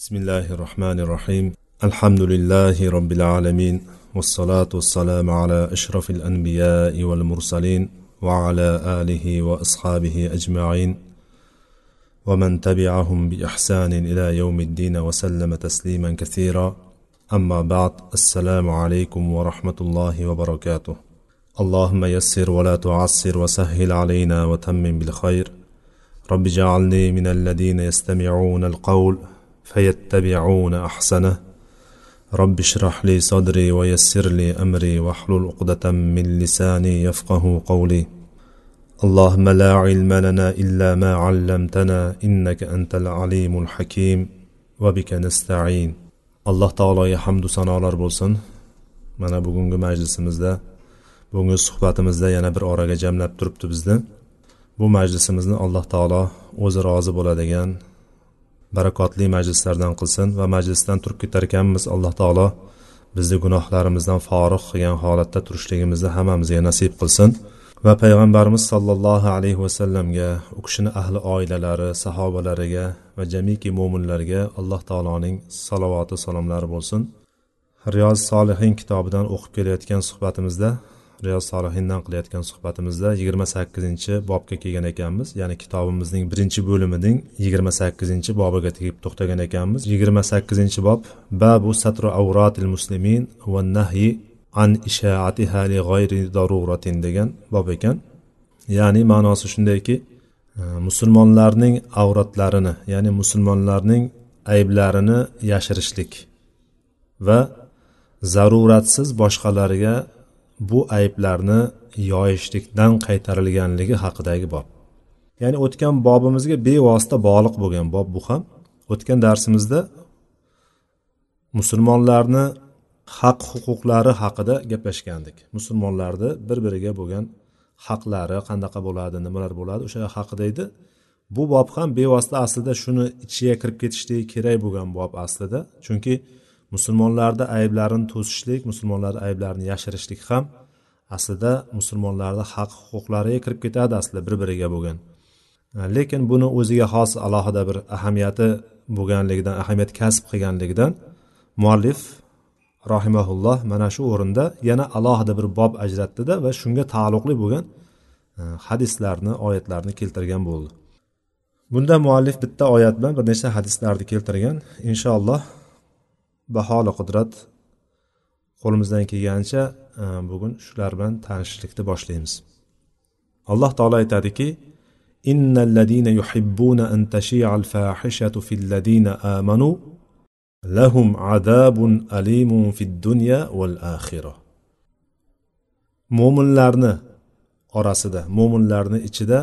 بسم الله الرحمن الرحيم الحمد لله رب العالمين والصلاة والسلام على أشرف الأنبياء والمرسلين وعلى آله وأصحابه أجمعين ومن تبعهم بإحسان إلى يوم الدين وسلم تسليما كثيرا أما بعد السلام عليكم ورحمة الله وبركاته اللهم يسر ولا تعسر وسهل علينا وتمم بالخير رب اجعلني من الذين يستمعون القول فيتبعون احسنه رب اشرح لي صدري ويسر لي امري واحلل عقدة من لساني يفقه قولي اللهم لا علم لنا الا ما علمتنا انك انت العليم الحكيم وبك نستعين alloh taologa hamdu sanolar bo'lsin mana bugungi majlisimizda bugungi suhbatimizda yana bir oraga jamlab turibdi bizni bu majlisimizni alloh taolo o'zi rozi bo'ladigan barakotli majlislardan qilsin va majlisdan turib ketar ekanmiz alloh taolo. Bizni gunohlarimizdan forig' qilgan holatda turishligimizni hammamizga nasib qilsin. Va payg'ambarimiz sollallohu alayhi vasallamga u kishini ahli oilalari sahobalariga va jamiki mo'minlarga alloh taoloning salovati salomlari bo'lsin. Riyoz solihin kitobidan o'qib kelayotgan suhbatimizda riyoz solihindan qilayotgan suhbatimizda yigirma sakkizinchi bobga kelgan ekanmiz. Ya'ni kitobimizning birinchi bo'limining yigirma sakkizinchi bobiga tegib to'xtagan ekanmiz. Yigirma sakkizinchi bob babu satru avratil muslimin va nahyi an ishaatiha li g'ayri daruratin degan bob ekan. Ya'ni ma'nosi shundayki e, musulmonlarning avratlarini ya'ni musulmonlarning ayblarini yashirishlik va zaruratsiz boshqalarga bu ayblarni yoyishlikdan qaytarilganligi haqidagi bob. Ya'ni o'tgan bobimizga bevosita bog'liq bo'lgan bob bu ham. O'tgan darsimizda musulmonlarni haq huquqlari haqida gaplashgandik. Musulmonlarni bir biriga bo'lgan haqlari qanaqa bo'ladi nimalar bo'ladi o'sha haqida edi. Bu bob ham bevosita aslida shuni ichiga kirib ketishligi kerak bo'lgan bob aslida. Chunki musulmonlarni ayblarini to'sishlik musulmonlarni ayblarini yashirishlik ham aslida musulmonlarni haq huquqlariga kirib ketadi aslida bir biriga bo'lgan. Lekin buni o'ziga xos alohida bir ahamiyati bo'lganligidan ahamiyat kasb qilganligidan muallif rohimaulloh mana shu o'rinda yana alohida bir bob ajratdida va shunga taalluqli bo'lgan e, hadislarni oyatlarni keltirgan bo'ldi. Bunda muallif bitta oyat bilan bir nechta hadislarni keltirgan. Inshaalloh baholi qudrat qo'limizdan kelgancha bugun shular bilan tanishishlikni boshlaymiz. Alloh taolo aytadiki innalladina yuhibbuna an tashi'a al-fahishatu fil ladina amanu lahum adabun alimun fid dunya wal akhirah mo'minlarni orasida mo'minlarni ichida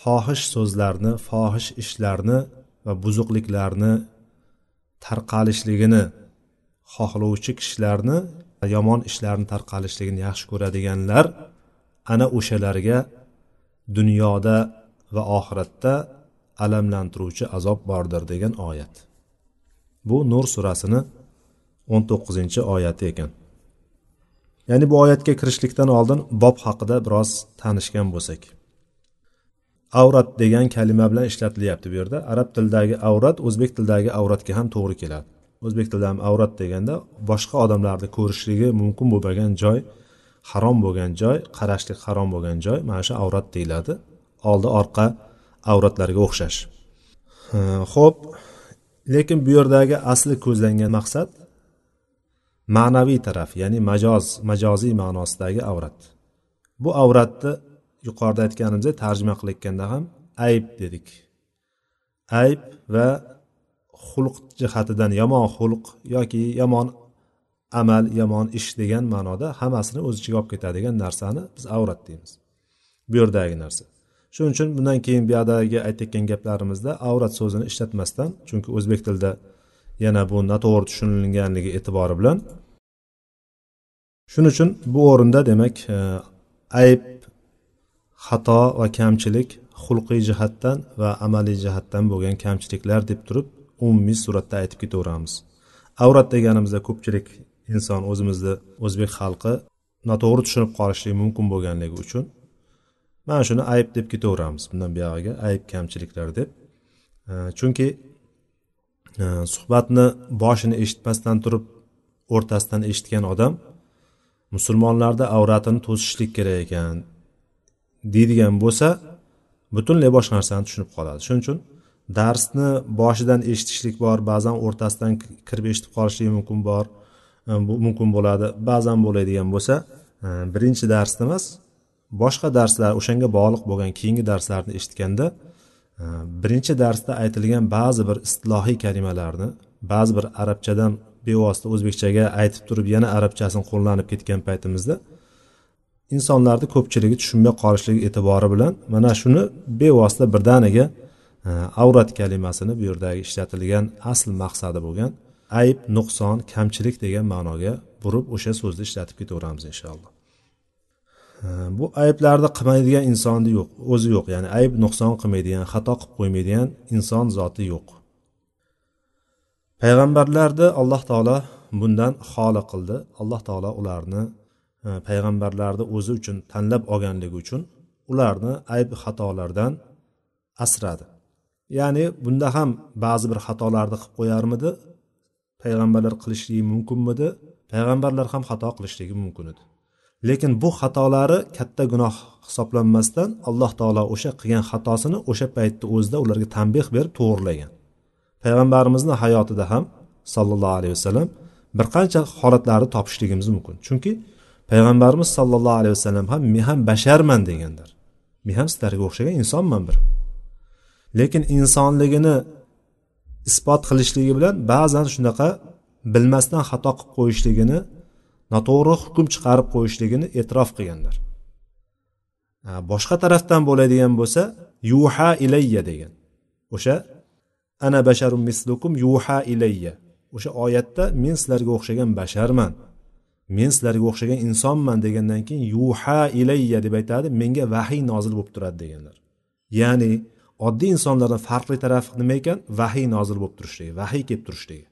fohish so'zlarni fohish ishlarni va buzuqliklarni tarqalishligini xohlovchi kishilarni yomon ishlarni tarqalishligini yaxshi ko'radiganlar ana o'shalarga dunyoda va oxiratda alamlantiruvchi azob bordir degan oyat. Bu nur surasini o'n to'qqizinchi oyati ekan. Ya'ni bu oyatga kirishlikdan oldin bob haqida biroz tanishgan bo'lsak. Avrat degan kalima bilan ishlatilyapti bu yerda. Arab tilidagi avrat o'zbek tilidagi avratga ham to'g'ri keladi. O'zbek tilida ham avrat deganda boshqa odamlarni ko'rishligi mumkin bo'lmagan joy harom bo'lgan joy qarashlik harom bo'lgan joy mana shu avrat deyiladi. Oldi orqa avratlarga o'xshash. Ho'p lekin bu yerdagi asli ko'zlangan maqsad ma'naviy taraf ya'ni majoz majoziy ma'nosidagi avrat. Bu avratni yuqorida aytganimizdek tarjima qilayotganda ham ayb dedik. Ayb va xulq jihatidan yomon xulq yoki yomon amal yomon ish degan ma'noda hammasini o'z ichiga olib ketadigan narsani biz avrat deymiz. Bu yerdagi narsa. Shuning uchun bundan keyin bu yoqdagi aytayotgan gaplarimizda avrat so'zini ishlatmasdan chunki o'zbek tilida yana bu noto'g'ri tushunilganligi e'tibori bilan shuning uchun bu o'rinda demak e, ayb xato va kamchilik xulqiy jihatdan va amaliy jihatdan bo'lgan kamchiliklar deb turib umumiy suratda aytib ketaveramiz. Avrat deganimizda ko'pchilik inson o'zimizni o'zbek xalqi noto'g'ri tushunib qolishligi mumkin bo'lganligi uchun mana shuni ayb deb ketaveramiz. Bundan buyog'iga ayb kamchiliklar deb. Chunki e, suhbatni boshini eshitmasdan turib o'rtasidan eshitgan odam musulmonlarda avratini to'sishlik kerak ekan deydigan bo'lsa butunlay boshqa narsani tushunib qoladi. Shuning uchun darsni boshidan eshitishlik bor ba'zan o'rtasidan kirib eshitib qolishlik mumkin bor e, bu mumkin bo'ladi ba'zan bo'ladigan bo'lsa e, birinchi darsni emas boshqa darslar o'shanga bog'liq bo'lgan keyingi darslarni eshitganda e, birinchi darsda aytilgan ba'zi bir istilohiy kalimalarni ba'zi bir arabchadan bevosita o'zbekchaga aytib turib yana arabchasini qo'llanib ketgan paytimizda insonlarni ko'pchiligi tushunmay qolishligi e'tibori bilan mana shuni bevosita birdaniga avrat kalimasini bu yerdagi ishlatilgan asl maqsadi bo'lgan ayb nuqson kamchilik degan ma'noga burib o'sha so'zni ishlatib ketaveramiz inshaalloh. Bu ayblarni qilmaydigan insonni yo'q o'zi yo'q ya'ni ayb nuqson qilmaydigan xato qilib qo'ymaydigan inson zoti yo'q. Payg'ambarlarni alloh taolo bundan xoli qildi. Alloh taolo ularni e, payg'ambarlarni o'zi uchun tanlab olganligi uchun ularni ayb xatolardan asradi. Ya'ni bunda ham ba'zi bir xatolarni qilib qo'yarmidi? Payg'ambarlar qilishligi mumkinmidi? Payg'ambarlar ham xato qilishligi mumkin edi. Lekin bu xatolari katta gunoh hisoblanmasdan alloh taolo o'sha qilgan xatosini o'sha paytni o'zida ularga tanbeh berib to'g'irlagan. Payg'ambarimizni hayotida ham sollallohu alayhi vasallam bir qancha holatlarni topishligimiz mumkin. Chunki payg'ambarimiz sollallohu alayhi vasallam ham men ham basharman deganlar. Men ham sizlarga o'xshagan insonman bir lekin insonligini isbot qilishligi bilan ba'zan shunaqa bilmasdan xato qilib qo'yishligini noto'g'ri hukm chiqarib qo'yishligini e'tirof qilganlar. Boshqa tarafdan bo'ladigan bo'lsa yuha ilayya degan. O'sha ana basharun mislukum yuha ilayya o'sha oyatda men sizlarga o'xshagan basharman men sizlarga o'xshagan insonman degandan keyin yuha ilayya deb aytadi menga vahiy nozil bo'lib turadi deganlar. Ya'ni oddiy insonlardan farqli tarafi nima ekan? Vahiy nozil bo'lib turishligi vahiy kelib turishligi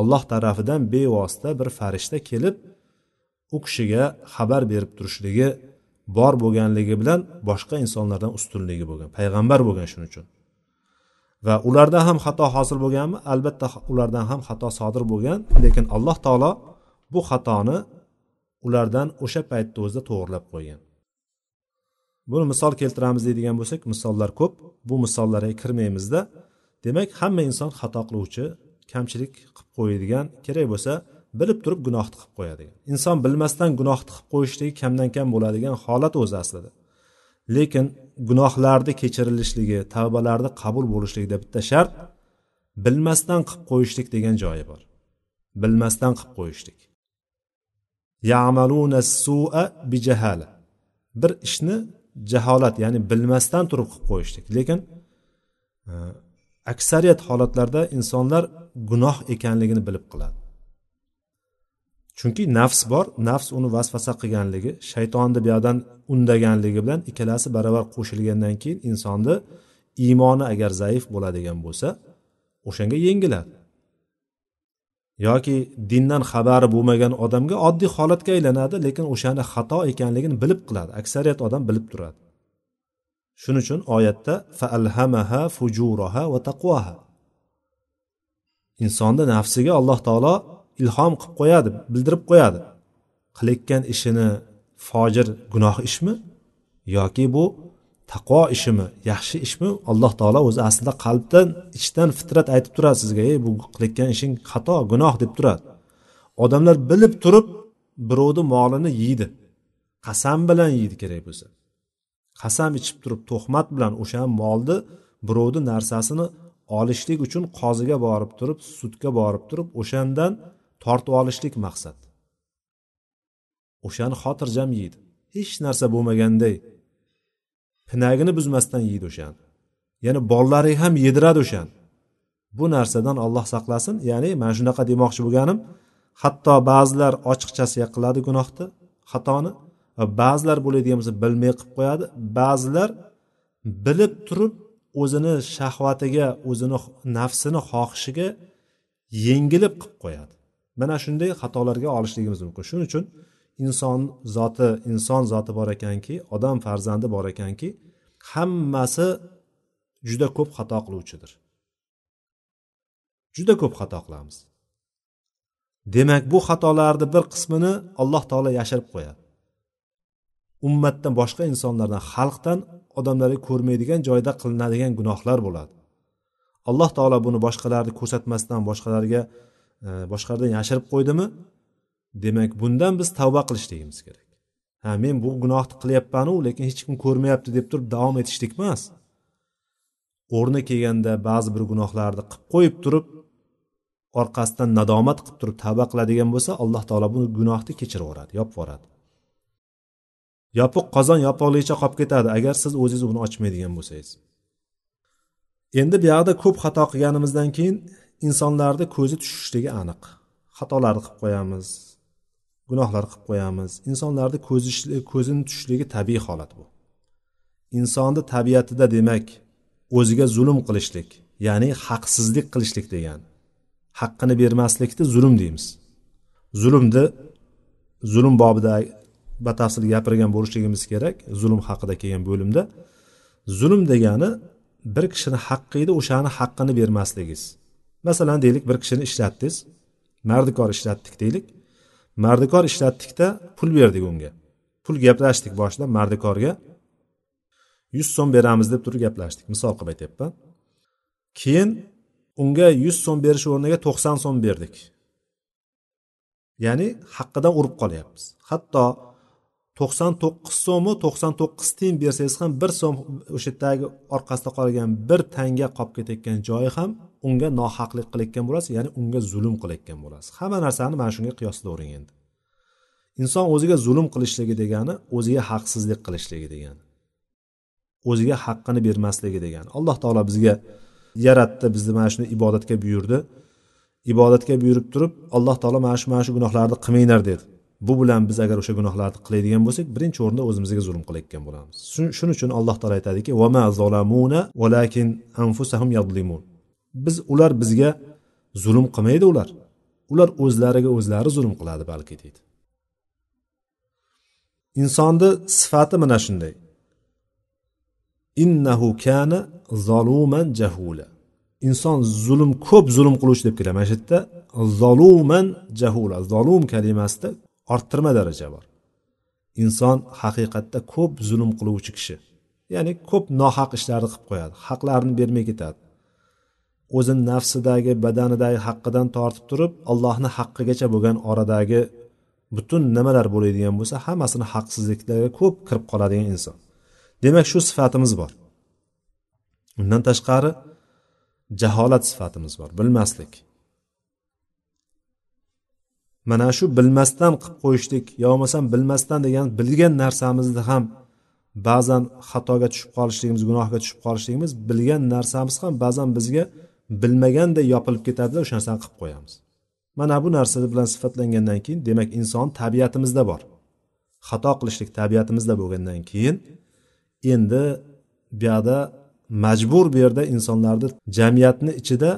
alloh tarafidan bevosita bir farishta kelib u kishiga xabar berib turishligi bor bo'lganligi bilan boshqa insonlardan ustunligi bo'lgan payg'ambar bo'lgan shuning uchun. Va ularda ham xato hosil bo'lganmi? Albatta ulardan ham xato sodir bo'lgan lekin alloh taolo bu xatoni ulardan o'sha paytni o'zida to'g'irlab qo'ygan. Buni misol keltiramiz deydigan bo'lsak misollar ko'p. Bu misollarga kirmaymizda demak hamma inson xato qiluvchi kamchilik qilib qo'yadigan kerak bo'lsa bilib turib gunohni qilib qo'yadigan. Inson bilmasdan gunohni qilib qo'yishligi kamdan kam bo'ladigan holat o'zi aslida. Lekin gunohlarni kechirilishligi tavbalarni qabul bo'lishligida bitta shart bilmasdan qilib qo'yishlik degan joyi bor. Bilmasdan qilib qo'yishlik. Yamaluna sua bijahala bir ishni jaholat ya'ni bilmasdan turib qilib qo'yishlik. Lekin e, aksariyat holatlarda insonlar gunoh ekanligini bilib qiladi. Chunki nafs bor nafs uni vasvasa qilganligi shaytonni buyoqdan undaganligi bilan ikkalasi baravar qo'shilgandan keyin insonni iymoni agar zaif bo'ladigan bo'lsa o'shanga yengiladi. Yoki dindan xabari bo'lmagan odamga oddiy holatga aylanadi lekin o'shani xato ekanligini bilib qiladi. Aksariyat odam bilib turadi. Shuning uchun oyatda faalhamaha fujuraha va taqvoha insonni nafsiga alloh taolo ilhom qilib qo'yadi bildirib qo'yadi. Qilayotgan ishini fojir gunoh ishmi yoki bu taqvo ishimi yaxshi ishmi alloh taolo o'zi aslida qalbdan ichdan fitrat aytib turadi sizga ey bu qilayotgan ishing xato gunoh deb turadi. Odamlar bilib turib birovni molini yeydi. Qasam bilan yeydi kerak bo'lsa. Qasam ichib turib tuhmat bilan o'sha molni birovni narsasini olishlik uchun qoziga borib turib sudga borib turib o'shandan tortib olishlik maqsad. O'shani xotirjam yeydi. Hech narsa bo'lmaganday pinagini buzmasdan yeydi o'shani. Yana bolalaring ham yediradi o'shani. Bu narsadan olloh saqlasin. Ya'ni mana shunaqa demoqchi bo'lganim hatto ba'zilar ochiqchasiga qiladi gunohni xatoni va ba'zilar bo'ladigan bo'lsa bilmay qilib qo'yadi. Ba'zilar bilib turib o'zini shahvatiga o'zini nafsini xohishiga yengilib qilib qo'yadi. Mana shunday xatolarga olishligimiz mumkin. Shuning uchun inson zoti inson zoti bor ekanki odam farzandi bor ekanki hammasi juda ko'p xato qiluvchidir. Juda ko'p xato qilamiz. Demak bu xatolarni bir qismini alloh taolo yashirib qo'yadi. Ummatdan boshqa insonlardan xalqdan odamlarga ko'rmaydigan joyda qilinadigan gunohlar bo'ladi. Alloh taolo buni boshqalarni ko'rsatmasdan boshqalarga e, boshqalardan yashirib qo'ydimi? Demak bundan biz tavba qilishligimiz kerak. Ha men bu gunohni qilyapmanu lekin hech kim ko'rmayapti deb turib davom etishlik emas o'rni kelganda ba'zi bir gunohlarni qilib qo'yib turib orqasidan nadomat qilib turib tavba qiladigan bo'lsa alloh taolo bu gunohni kechirib yuboradi yopib yuboradi yopiq qozon yopiqligicha qolib ketadi agar siz o'zingiz uni ochmaydigan bo'lsangiz. Endi buyog'ida ko'p xato qilganimizdan keyin insonlarni ko'zi tushishligi aniq. Xatolarni qilib qo'yamiz gunohlar qilib qo'yamiz. Insonlarni ko'zi ko'zini tushishligi tabiiy holat bu. Insonni tabiatida demak o'ziga zulm qilishlik ya'ni haqsizlik qilishlik degan haqqini bermaslikni zulm deymiz. Zulmni zulm bobida batafsil gapirgan bo'lishligimiz kerak zulm haqida kelgan bo'limda. Zulm degani bir kishini haqqi edi o'shani haqqini bermasligingiz. Masalan deylik bir kishini ishlatdingiz mardikor ishlatdik deylik. Mardikor ishlatdikda pul berdik unga. Pul gaplashdik boshida mardikorga. Yuz so'm beramiz deb turib gaplashdik. Misol qilib aytyapman. Keyin unga yuz so'm berish o'rniga to'qson so'm berdik. Ya'ni haqqidan urib qolyapmiz. Hatto to'qson to'qqiz so'mu to'qson to'qqiz tiyin bersangiz ham bir so'm o'sha yerdagi orqasida qolgan bir tanga qolib ketayotgan joyi ham unga nohaqlik qilayotgan bo'lasiz ya'ni unga zulm qilayotgan bo'lasiz. Hamma narsani mana shunga qiyoslavering endi. Inson o'ziga zulm qilishligi degani o'ziga haqsizlik qilishligi degani o'ziga haqqini bermasligi degani. Alloh taolo bizga yaratdi bizni mana shuni ibodatga buyurdi. Ibodatga buyurib turib alloh taolo mana shu mana shu gunohlarni qilmanglar dedi. Bu bilan biz agar o'sha gunohlarni qiladigan bo'lsak birinchi o'rinda o'zimizga zulm qilayotgan bo'lamiz. Shuning uchun alloh taolo aytadiki biz ular bizga zulm qilmaydi ular. Ular o'zlariga o'zlari zulm qiladi balki deydi. Insonni sifati mana shunday. Innahu kana zoluman jahula. Inson zulm ko'p zulm qiluvchi deb keladi. Mana shu yerda zoluman jahula. Zolum kalimasida orttirma daraja bor. Inson haqiqatda ko'p zulm qiluvchi kishi. Ya'ni ko'p nohaq ishlarni qilib qo'yadi. Haqlarni bermay ketadi. O'zini nafsidagi badanidagi haqqidan tortib turib allohni haqqigacha bo'lgan oradagi butun nimalar bo'ladigan bo'lsa hammasini haqsizliklarga ko'p kirib qoladigan inson. Demak shu sifatimiz bor. Undan tashqari jaholat sifatimiz bor bilmaslik. Mana shu bilmasdan qilib qo'yishlik yo bo'lmasam bilmasdan degan bilgan narsamizni ham ba'zan xatoga tushib qolishligimiz gunohga tushib qolishligimiz bilgan narsamiz ham ba'zan bizga bilmaganday yopilib ketadida o'sha narsani qilib qo'yamiz. Mana bu narsa bilan sifatlangandan keyin demak inson tabiatimizda bor. Xato qilishlik tabiatimizda bo'lgandan keyin endi buyoqda majbur bu yerda insonlarni jamiyatni ichida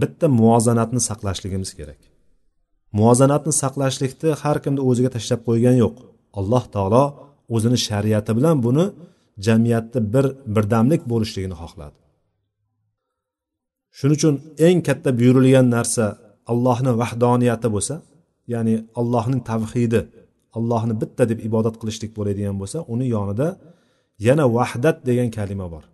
bitta muvozanatni saqlashligimiz kerak. Muvozanatni saqlashlikni har kimni o'ziga tashlab qo'ygan yo'q. Alloh taolo o'zini shariati bilan buni jamiyatda bir birdamlik bo'lishligini xohladi. Shuning uchun eng katta buyurilgan narsa allohni vahdoniyati bo'lsa ya'ni allohning tavhidi allohni bitta deb ibodat qilishlik bo'ladigan bo'lsa uni yonida yana vahdat degan kalima bor.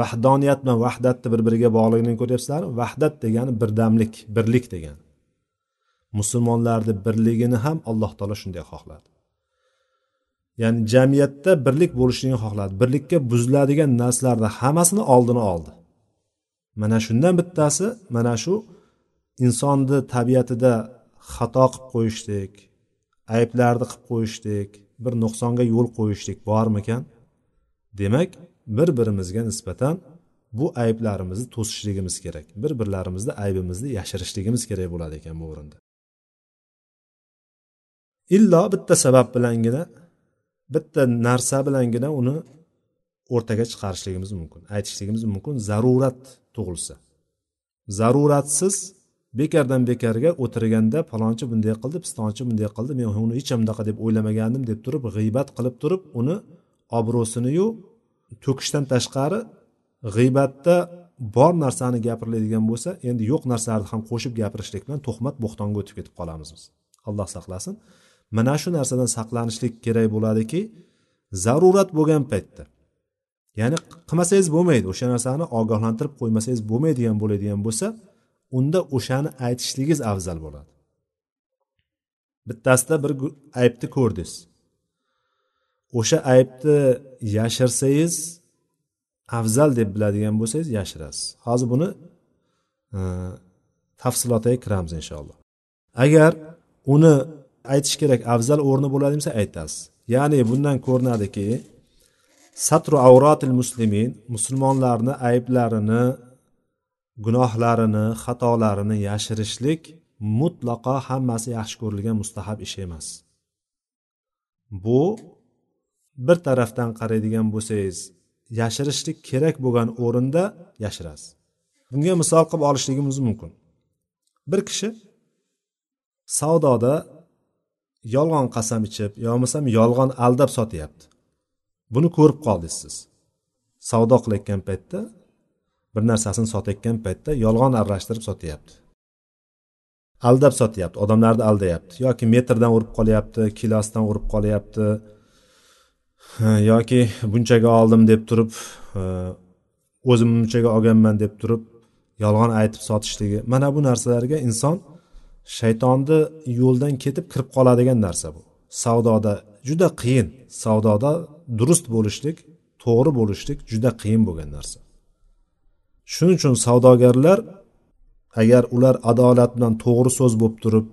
Vahdoniyat bilan vahdatni bir biriga bog'liqligini ko'ryapsizlarmi vahdat degani birdamlik birlik degani. Musulmonlarni birligini ham alloh taolo shunday xohladi. Ya'ni jamiyatda birlik bo'lishligini xohladi birlikka buziladigan narsalarni hammasini oldini oldi. Mana shundan bittasi mana shu insonni tabiatida xato qilib qo'yishlik ayblarni qilib qo'yishlik bir nuqsonga yo'l qo'yishlik bormikan? Demak bir birimizga nisbatan bu ayblarimizni to'sishligimiz kerak bir birlarimizni aybimizni yashirishligimiz kerak bo'ladi ekan bu o'rinda. Illo bitta sabab bilangina bitta narsa bilangina uni o'rtaga chiqarishligimiz mumkin aytishligimiz mumkin. Zarurat tug'ilsa. Zaruratsiz bekardan bekarga o'tirganda falonchi bunday qildi pistonchi bunday qildi men uni hech ham bunaqa deb o'ylamagandim deb turib g'iybat qilib turib uni obro'siniyu to'kishdan tashqari g'iybatda bor narsani gapiriladigan bo'lsa endi yo'q narsalarni ham qo'shib gapirishlik bilan tuhmat bo'xtonga o'tib ketib qolamiz biz. Alloh saqlasin. Mana shu narsadan saqlanishlik kerak bo'ladiki zarurat bo'lgan paytda ya'ni qilmasangiz bo'lmaydi. O'sha narsani ogohlantirib qo'ymasangiz bo'lmaydigan bo'ladigan bo'lsa unda o'shani aytishligingiz afzal bo'ladi. Bittasida bir aybni ko'rdingiz. O'sha aybni yashirsangiz afzal deb biladigan bo'lsangiz yashirasiz. Hozir buni e, tafsilotiga kiramiz inshaalloh. Agar uni aytish kerak afzal o'rni bo'ladi desa aytasiz. Ya'ni bundan ko'rinadiki satru avrotil muslimin musulmonlarni ayblarini gunohlarini xatolarini yashirishlik mutlaqo hammasi yaxshi ko'rilgan mustahab ish emas. Bu bir tarafdan qaraydigan bo'lsangiz yashirishlik kerak bo'lgan o'rinda yashirasiz. Bunga misol qilib olishligimiz mumkin. Bir kishi savdoda yolg'on qasam ichib yo bo'lmasam yolg'on aldab sotyapti. Buni ko'rib qoldingiz siz. Savdo qilayotgan paytda bir narsasini sotayotgan paytda yolg'on aralashtirib sotyapti. Aldab sotyapti odamlarni aldayapti. Yoki metrdan urib qolyapti kilosidan urib qolyapti. Yoki bunchaga oldim deb turib o'zim bunchaga olganman deb turib yolg'on aytib sotishligi. Mana bu narsalarga inson shaytonni yo'ldan ketib kirib qoladigan narsa bu. Savdoda juda qiyin. Savdoda durust bo'lishlik to'g'ri bo'lishlik juda qiyin bo'lgan narsa. Shuning uchun savdogarlar agar ular adolat bilan to'g'ri so'z bo'lib turib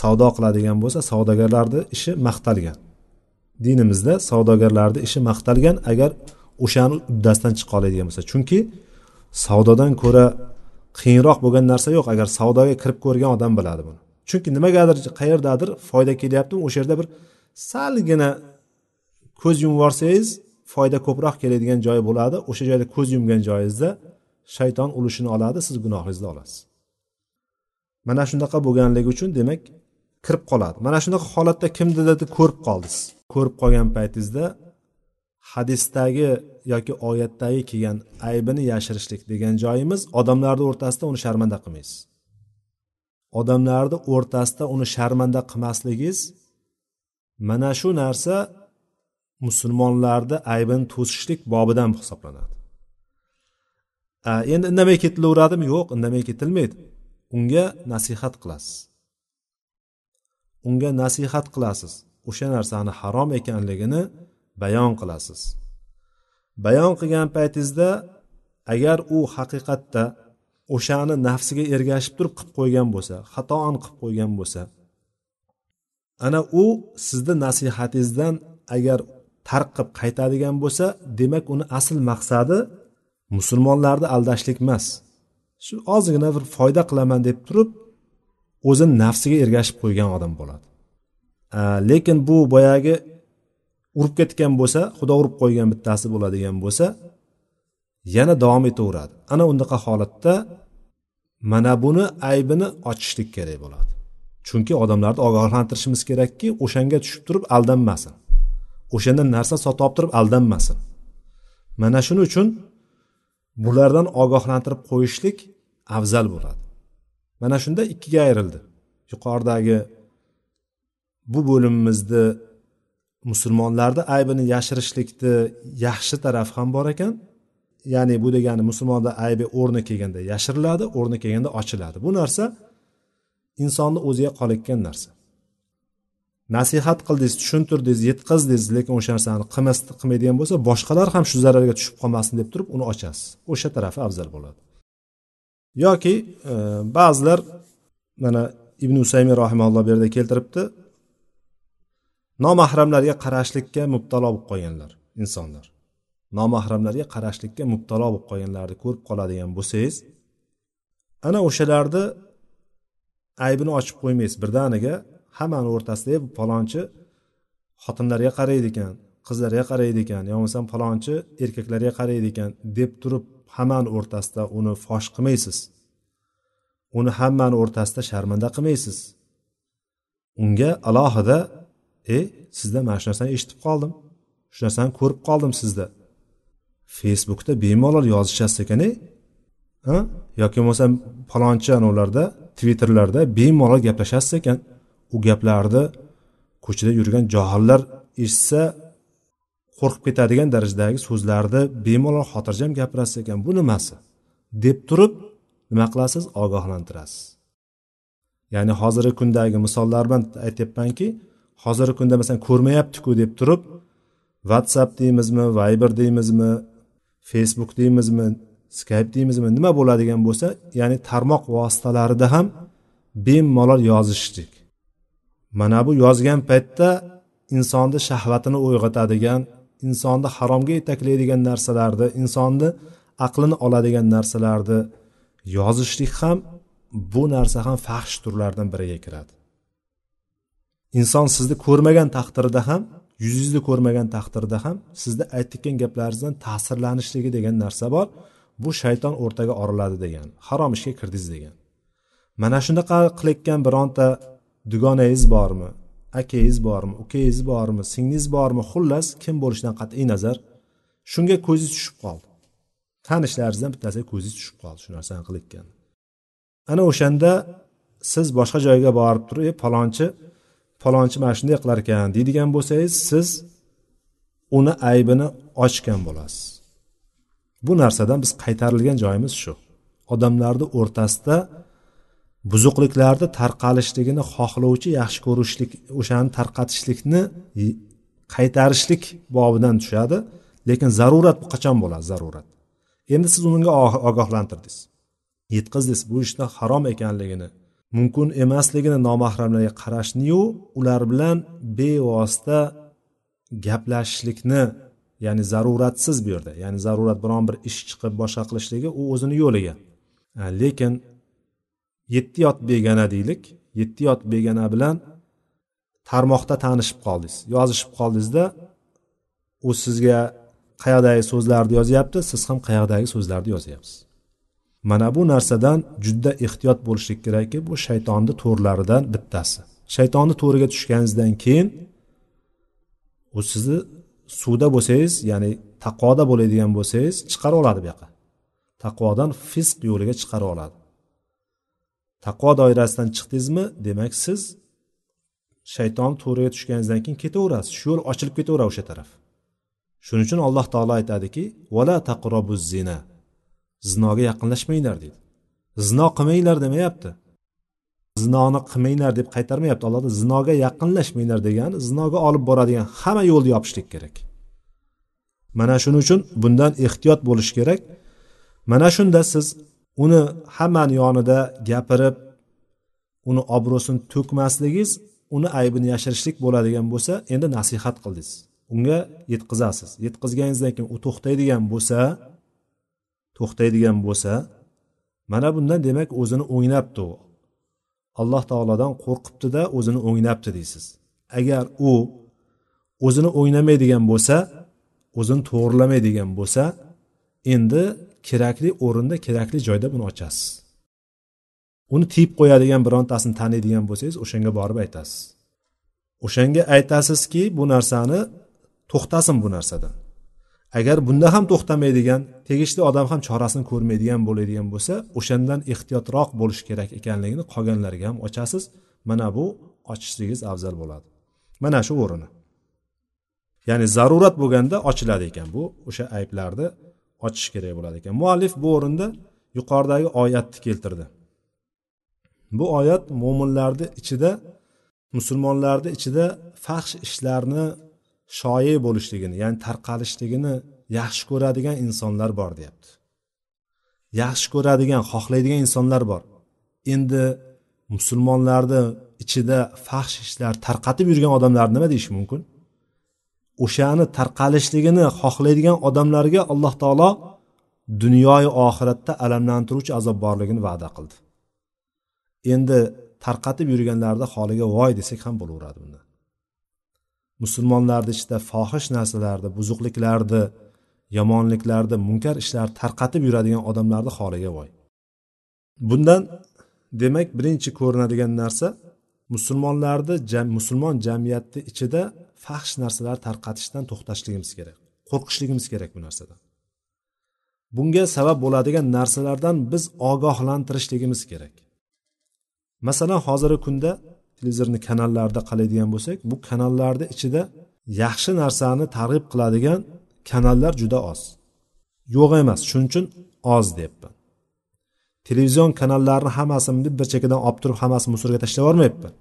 savdo qiladigan bo'lsa savdogarlarni ishi maqtalgan. Dinimizda savdogarlarni ishi maqtalgan agar o'shani uddasidan chiqa oladigan bo'lsa. Chunki savdodan ko'ra qiyinroq bo'lgan narsa yo'q agar savdoga kirib ko'rgan odam biladi buni. Chunki nimagadir qayerdadir foyda kelyaptimi o'sha yerda bir salgina ko'z yumib yuborsangiz foyda ko'proq keladigan joy bo'ladi. O'sha joyda ko'z yumgan joyingizda shayton ulushini oladi siz gunohingizni olasiz. Mana shunaqa bo'lganligi uchun demak kirib qoladi. Mana shunaqa holatda kimnidir ko'rib qoldingiz. Ko'rib qolgan paytingizda hadisdagi yoki oyatdagi kelgan aybini yashirishlik degan joyimiz odamlarni o'rtasida uni sharmanda qilmaysiz. Odamlarni o'rtasida uni sharmanda qilmasligingiz mana shu narsa musulmonlarni aybini to'sishlik bobidan hisoblanadi. Endi indamay ketilaveradimi? Yo'q indamay ketilmaydi. Unga nasihat qilasiz. Unga nasihat qilasiz. O'sha narsani harom ekanligini bayon qilasiz. Bayon qilgan paytingizda agar u haqiqatda o'shani nafsiga ergashib turib qilib qo'ygan bo'lsa xatoan qilib qo'ygan bo'lsa ana u sizni nasihatingizdan agar tark qilib qaytadigan bo'lsa demak uni asl maqsadi musulmonlarni aldashlik emas. Shu ozgina bir foyda qilaman deb turib o'zini nafsiga ergashib qo'ygan odam bo'ladi. Lekin bu boyagi urib ketgan bo'lsa xudo urib qo'ygan bittasi bo'ladigan bo'lsa yana davom etaveradi. Ana undaqa holatda mana buni aybini ochishlik kerak bo'ladi. Chunki odamlarni ogohlantirishimiz kerakki o'shanga tushib turib aldanmasin. O'shanda narsa sotib olib turib aldanmasin. Mana shuning uchun bulardan ogohlantirib qo'yishlik afzal bo'ladi. Mana shunda ikkiga ayrildi. Yuqoridagi bu bo'limimizni musulmonlarni aybini yashirishlikni yaxshi tarafi ham bor ekan. Ya'ni bu degani musulmonni aybi o'rni kelganda yashiriladi o'rni kelganda ochiladi. Bu narsa insonni o'ziga qolayotgan narsa. Nasihat qildingiz tushuntirdingiz yetkazdingiz lekin o'sha narsani qilmaydigan bo'lsa boshqalar ham shu zararga tushib qolmasin deb turib uni ochasiz. O'sha tarafi afzal bo'ladi. Yoki e, ba'zilar mana ibn usaymi rahimalloh bu yerda keltiribdi. Nomahramlarga qarashlikka mubtalo bo'lib qolganlar insonlar. Nomahramlarga qarashlikka mubtalo bo'lib qolganlarni ko'rib qoladigan bo'lsangiz ana o'shalarni aybini ochib qo'ymaysiz birdaniga. Hammani o'rtasida falonchi xotinlarga qaraydi ekan qizlarga qaraydi ekan yo bo'lmasam falonchi erkaklarga qaraydi ekan deb turib hammani o'rtasida uni fosh qilmaysiz. Uni hammani o'rtasida sharmanda qilmaysiz. Unga alohida e sizda mana shu narsani eshitib qoldim shu narsani ko'rib qoldim sizda. Facebookda bemalol yozishasiz ekan e yoki bo'lmasam falonchi anavilarda twitterlarda bemalol gaplashasiz ekan. U gaplarni ko'chada yurgan johillar eshitsa qo'rqib ketadigan darajadagi so'zlarni bemalol xotirjam gapirasiz ekan. Bu nimasi? deb turib nima qilasiz? ogohlantirasiz. Ya'ni hozirgi kundagi misollar bilan aytyapmanki hozirgi kunda masalan ko'rmayaptiku deb turib whatsapp deymizmi viber deymizmi facebook deymizmi skype deymizmi nima bo'ladigan bo'lsa ya'ni tarmoq vositalarida ham bemalol yozishlik mana bu yozgan paytda insonni shahvatini uyg'otadigan insonni haromga yetaklaydigan narsalarni insonni aqlini oladigan narsalarni yozishlik ham bu narsa ham fahsh turlaridan biriga kiradi. Inson sizni ko'rmagan taqdirda ham yuzingizni ko'rmagan taqdirda ham sizni aytayotgan gaplaringizdan ta'sirlanishligi degan narsa bor. Bu shayton o'rtaga oriladi degan harom ishga kirdingiz degan. Mana shunaqa qilayotgan bironta dugonangiz bormi akangiz bormi ukangiz bormi singlingiz bormi xullas kim bo'lishidan qat'iy nazar shunga ko'zingiz tushib qoldi. Tanishlaringizdan bittasiga ko'zingiz tushib qoldi shu narsani qilayotgan ana o'shanda siz boshqa joyga borib turib e palonchi palonchi mana shunday qilar ekan deydigan bo'lsangiz siz uni aybini ochgan bo'lasiz. Bu narsadan biz qaytarilgan joyimiz shu. Odamlarni o'rtasida buzuqliklarni tarqalishligini xohlovchi yaxshi ko'rishlik o'shani tarqatishlikni qaytarishlik bobidan tushadi lekin zarurat bu qachon bo'ladi zarurat? Endi siz unga oh-, ogohlantirdingiz. Yetkazdingiz bu ishni harom ekanligini mumkin emasligini nomahramlarga qarashniyu ular bilan bevosita gaplashishlikni ya'ni zaruratsiz bu yerda ya'ni zarurat biron bir ish chiqib boshqa qilishligi u o'zini yo'liga. Lekin yetti yot begona deylik. Yetti yot begona bilan tarmoqda tanishib qoldingiz. Yozishib qoldingizda u sizga qayoqdagi so'zlarni yozyapti siz ham qayoqdagi so'zlarni yozyapsiz. Mana bu narsadan juda ehtiyot bo'lishlik kerakki bu shaytonni to'rlaridan bittasi. Shaytonni to'riga tushganingizdan keyin u sizni suvda bo'lsangiz ya'ni taqvoda bo'ladigan bo'lsangiz chiqarib oladi bu yoqqa. Taqvodan fisq yo'liga chiqarib oladi. Taqvo doirasidan chiqdingizmi? Demak siz shayton to'riga tushganingizdan keyin ketaverasiz. Shu yo'l ochilib ketaveradi o'sha taraf. Shuning uchun alloh taolo aytadiki vala taqrobu zina. Zinoga yaqinlashmanglar deydi. Zino qilmanglar demayapti. Zinoni qilmanglar deb qaytarmayapti. Alloh zinoga yaqinlashmanglar degani zinoga olib boradigan hamma yo'lni yopishlik kerak. Mana shuning uchun bundan ehtiyot bo'lish kerak. Mana shunda siz uni hammani yonida gapirib uni obro'sini to'kmasligingiz uni aybini yashirishlik bo'ladigan bo'lsa endi nasihat qildingiz. Unga yetkazasiz yetkazganingizdan keyin u to'xtaydigan bo'lsa to'xtaydigan bo'lsa mana bundan demak o'zini o'nglabdi u. Alloh taolodan qo'rqibdida o'zini o'nglabdi deysiz. Agar u o'zini o'ynamaydigan bo'lsa o'zini to'g'irlamaydigan bo'lsa endi kerakli o'rinda kerakli joyda buni ochasiz. Uni tiyib qo'yadigan birontasini taniydigan bo'lsangiz o'shanga borib aytasiz. O'shanga aytasizki bu narsani to'xtasin bu narsadan. Agar bunda ham to'xtamaydigan tegishli odam ham chorasini ko'rmaydigan bo'ladigan bo'lsa o'shandan ehtiyotroq bo'lish kerak ekanligini qolganlarga ham ochasiz. Mana bu ochishligingiz afzal bo'ladi. Mana shu o'rini ya'ni zarurat bo'lganda ochiladi ekan bu o'sha ayblarni ochish kerak bo'ladi ekan. Muallif bu o'rinda yuqoridagi oyatni keltirdi. Bu oyat mo'minlarni ichida musulmonlarni ichida faxsh ishlarni shoyi bo'lishligini ya'ni tarqalishligini yaxshi ko'radigan insonlar bor deyapti. Yaxshi ko'radigan xohlaydigan insonlar bor. Endi musulmonlarni ichida faxsh ishlar tarqatib yurgan odamlar nima deyish mumkin? O'shani tarqalishligini xohlaydigan odamlarga alloh taolo dunyoyu oxiratda alamlantiruvchi azob borligini va'da qildi. Endi tarqatib yurganlarni holiga voy desak ham bo'laveradi bunda musulmonlarni ichida fohish narsalarni buzuqliklarni yomonliklarni munkar ishlarni tarqatib yuradigan odamlarni holiga voy. Bundan demak birinchi ko'rinadigan narsa musulmonlarni jam, musulmon jamiyatni ichida fahsh narsalar tarqatishdan to'xtashligimiz kerak qo'rqishligimiz kerak bu narsadan bunga sabab bo'ladigan narsalardan biz ogohlantirishligimiz kerak. Masalan hozirgi kunda televizorni kanallarida qaraydigan bo'lsak bu kanallarni ichida yaxshi narsani targ'ib qiladigan kanallar juda oz. Yo'q emas shuning uchun oz deyapman. Televizion kanallarni hammasini bir chekkadan olib turib hammasini musorga tashlab yubormayapman.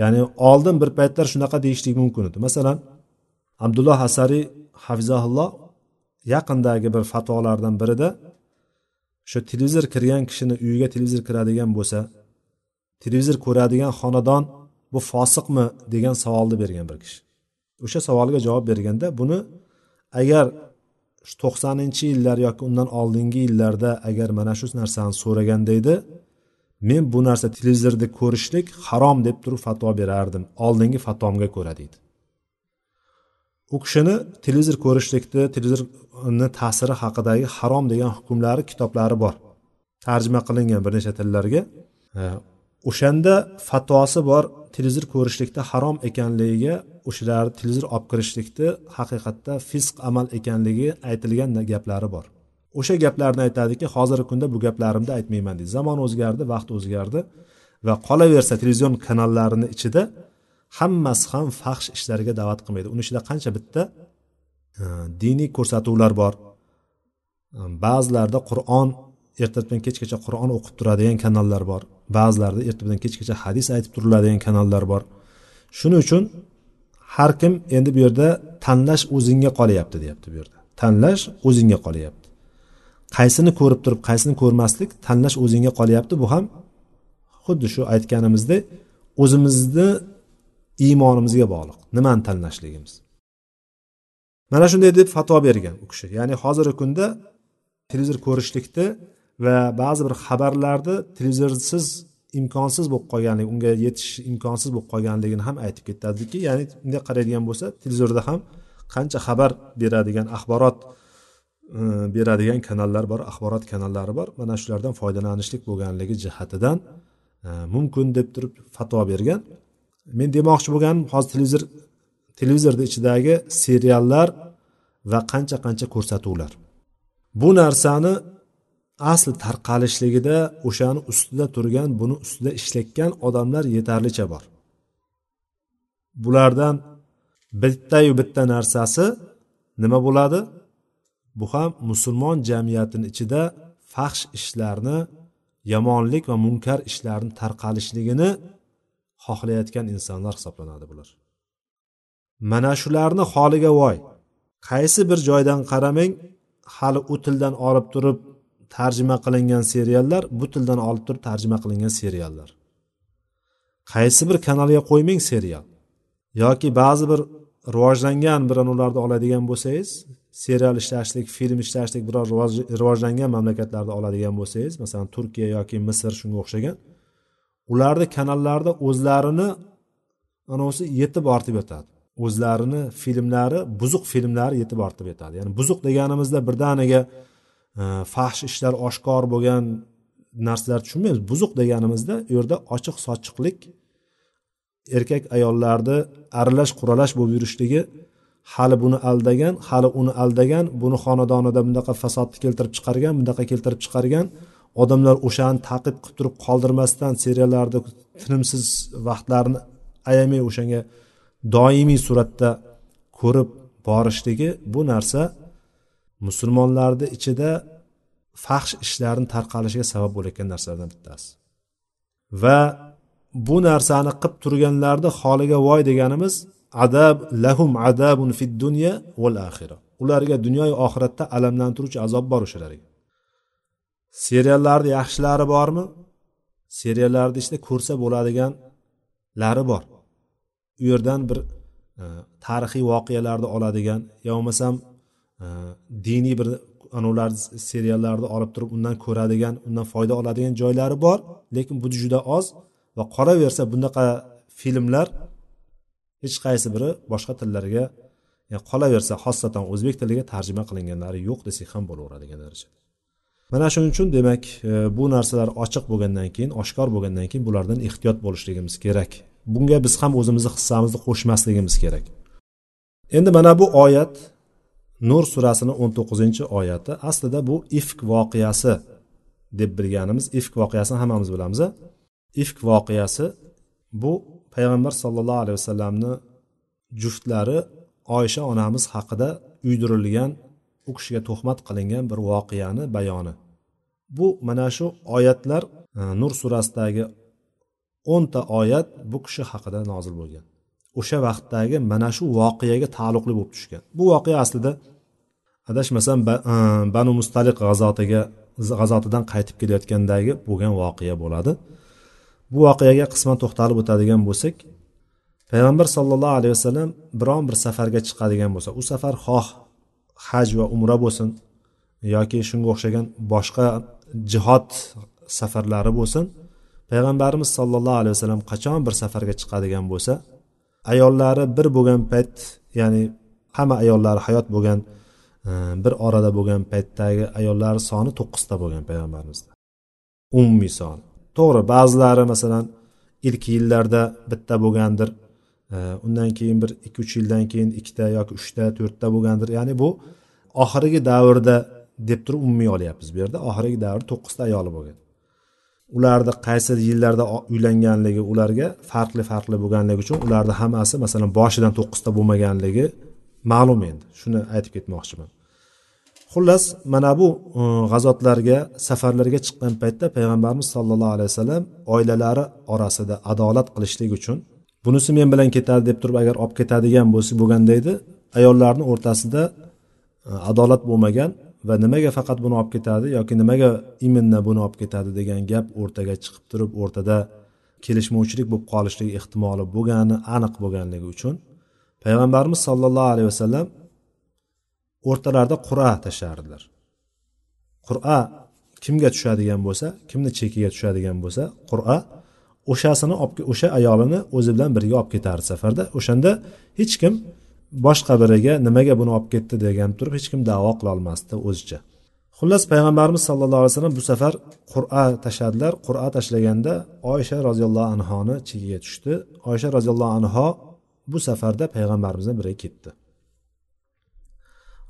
Ya'ni oldin bir paytlar shunaqa deyishlik mumkin edi masalan abdulloh asariy hafizaulloh yaqindagi bir fatvolardan birida o'sha televizor kirgan kishini uyiga televizor kiradigan bo'lsa televizor ko'radigan xonadon bu fosiqmi degan savolni bergan bir kishi. O'sha savolga javob berganda buni agar to'qsoninchi yillar yoki undan oldingi yillarda agar mana shu narsani so'raganda edi men bu narsa televizorda ko'rishlik harom deb turib fatvo berardim. Oldingi fatvomga ko'ra deydi. U kishini televizor ko'rishlikni televizorni ta'siri haqidagi harom degan hukmlari kitoblari bor. Tarjima qilingan bir necha tillarga. E, o'shanda fatvosi bor televizor ko'rishlikda harom ekanligiga o'shalar televizor olib kirishlikni haqiqatda fisq amal ekanligi aytilgan gaplari bor. O'sha gaplarni aytadiki hozirgi kunda bu gaplarimni aytmayman deydi. Zamon o'zgardi vaqt o'zgardi va qolaversa televizion kanallarini ichida hammasi ham faxsh ishlarga da'vat qilmaydi. Uni ichida qancha bitta e, diniy ko'rsatuvlar bor. E, ba'zilarda ba'zilarida qur'on ertadan kechgacha qur'on o'qib turadigan kanallar bor. Ba'zilarida ertadan kechgacha hadis aytib turiladigan kanallar bor. Shuning uchun har kim endi bu yerda tanlash o'zingga qolyapti deyapti bu yerda. Tanlash o'zingga qolyapti. Qaysini ko'rib turib qaysini ko'rmaslik tanlash o'zingga qolyapti. Bu ham xuddi shu aytganimizdek o'zimizni iymonimizga bog'liq. Nimani tanlashligimiz. Mana shunday deb fatvo bergan u kishi. Ya'ni hozirgi kunda televizor ko'rishlikni va ba'zi bir xabarlarni televizorsiz imkonsiz bo'lib qolganligi unga yetish imkonsiz bo'lib qolganligini ham aytib ketadiki. Ya'ni bunday qaraydigan bo'lsa televizorda ham qancha xabar beradigan axborot beradigan kanallar bor axborot kanallari bor. Mana shulardan foydalanishlik bo'lganligi jihatidan e, mumkin deb turib fatvo bergan. Men demoqchi bo'lganim hozir televizor televizorni ichidagi seriallar va qancha qancha ko'rsatuvlar. Bu narsani asli tarqalishligida o'shani ustida turgan buni ustida ishlayotgan odamlar yetarlicha bor. Bulardan bittayu bitta narsasi nima bo'ladi? Bu ham musulmon jamiyatini ichida faxsh ishlarni yomonlik va munkar ishlarni tarqalishligini xohlayotgan insonlar hisoblanadi bular. Mana shularni holiga voy. Qaysi bir joydan qaramang hali u tildan olib turib tarjima qilingan seriallar bu tildan olib turib tarjima qilingan seriallar. Qaysi bir kanalga qo'ymang serial yoki ba'zi bir rivojlangan birovlarni oladigan bo'lsangiz serial ishlashlik film ishlashlik biroz rivojlangan mamlakatlarda oladigan bo'lsangiz masalan turkiya yoki misr shunga o'xshagan ularni kanallarida o'zlarini anavisi yetib ortib yotadi. O'zlarini filmlari buzuq filmlari yetib ortib yotadi. Ya'ni buzuq deganimizda birdaniga e, fahsh ishlar oshkor bo'lgan narsalar tushunmaymiz. Buzuq deganimizda u yerda ochiq sochiqlik erkak ayollarni aralash quralash bo'lib yurishligi hali buni aldagan hali uni aldagan buni xonadonida bunaqa fasodni keltirib chiqargan bunaqa keltirib chiqargan odamlar o'shani taqib qilib turib qoldirmasdan seriallarda tinimsiz vaqtlarini ayamay o'shanga doimiy suratda ko'rib borishligi bu narsa musulmonlarni ichida faxsh ishlarni tarqalishiga sabab bo'layotgan narsalardan bittasi. Va bu narsani qilib turganlarni holiga voy deganimiz adab lahum adabun fid dunya val axira ularga dunyoyu oxiratda alamlantiruvchi azob bor o'shalarga seriallarni yaxshilari bormi? Seriallarni ichida işte ko'rsa bo'ladiganlari bor. U yerdan bir e, tarixiy voqealarni oladigan yo bo'lmasam e, diniy bir anavlar seriallarni olib turib undan ko'radigan undan foyda oladigan joylari bor lekin bu juda oz va qolaversa bunaqa filmlar hech qaysi biri boshqa tillarga e, qolaversa xossatan o'zbek tiliga tarjima qilinganlari yo'q desak ham bo'laveradigan darajada. Mana shuning uchun demak e, bu narsalar ochiq bo'lgandan keyin oshkor bo'lgandan keyin bulardan ehtiyot bo'lishligimiz kerak. Bunga biz ham o'zimizni hissamizni qo'shmasligimiz kerak. Endi mana bu oyat nur surasini o'n to'qqizinchi oyati aslida bu ifk voqeasi deb bilganimiz ifk voqeasini hammamiz bilamiz ifk voqeasi bu payg'ambar sollallohu alayhi vasallamni juftlari oysha onamiz haqida uydirilgan u kishiga tuhmat qilingan bir voqeani bayoni. Bu mana shu oyatlar e, nur surasidagi o'nta oyat bu kishi haqida nozil bo'lgan. O'sha vaqtdagi mana shu voqeaga taalluqli bo'lib tushgan. Bu voqea aslida adashmasam e, banu mustaliq g'azotiga g'azotidan qaytib kelayotgandagi bo'lgan voqea bo'ladi. Bu voqeaga qisman to'xtalib o'tadigan bo'lsak payg'ambar sollallohu alayhi vasallam biron bir safarga chiqadigan bo'lsa u safar xoh haj va umra bo'lsin yoki shunga o'xshagan boshqa jihod safarlari bo'lsin payg'ambarimiz sollallohu alayhi vasallam qachon bir safarga chiqadigan bo'lsa ayollari bir bo'lgan payt ya'ni hamma ayollari hayot bo'lgan e, bir orada bo'lgan paytdagi ayollari soni to'qqizta bo'lgan payg'ambarimizda. Umumiy soni to'g'ri ba'zilari masalan ilk yillarda bitta bo'lgandir e, undan keyin bir ikki uch yildan keyin ikkita yoki uchta to'rtta bo'lgandir. Ya'ni bu oxirgi davrda deb turib umumiy olyapmiz bu yerda. Oxirgi davrda to'qqizta ayoli bo'lgan. Ularni qaysi yillarda uylanganligi ularga farqli farqli bo'lganligi uchun ularni hammasi masalan boshidan to'qqizta bo'lmaganligi ma'lum endi. Shuni aytib ketmoqchiman. Xullas mana bu e, g'azotlarga safarlarga chiqqan paytda payg'ambarimiz sollallohu alayhi vasallam oilalari orasida adolat qilishlik uchun bunisi men bilan ketadi deb turib agar olib ketadigan bo'lsa bo'lganda edi ayollarni o'rtasida e, adolat bo'lmagan va nimaga faqat buni olib ketadi yoki nimaga именно buni olib ketadi degan gap o'rtaga chiqib turib o'rtada kelishmovchilik bo'lib qolishlik ehtimoli bo'lgani aniq bo'lganligi uchun payg'ambarimiz sollallohu alayhi vasallam o'rtalarida qur'a tashlardilar qur'a kimga tushadigan bo'lsa kimni chekiga tushadigan bo'lsa qur'a o'shasini o'sha ayolini o'zi bilan birga olib ketardi safarda. O'shanda hech kim boshqa biriga nimaga buni olib ketdi degan turib hech kim davo qilolmasdi o'zicha. Xullas payg'ambarimiz sallallohu alayhi vasallam bu safar qur'a tashladilar qur'a tashlaganda oysha roziyallohu anhoni chekiga tushdi. Oysha roziyallohu anho bu safarda payg'ambarimiz biriga birga ketdi.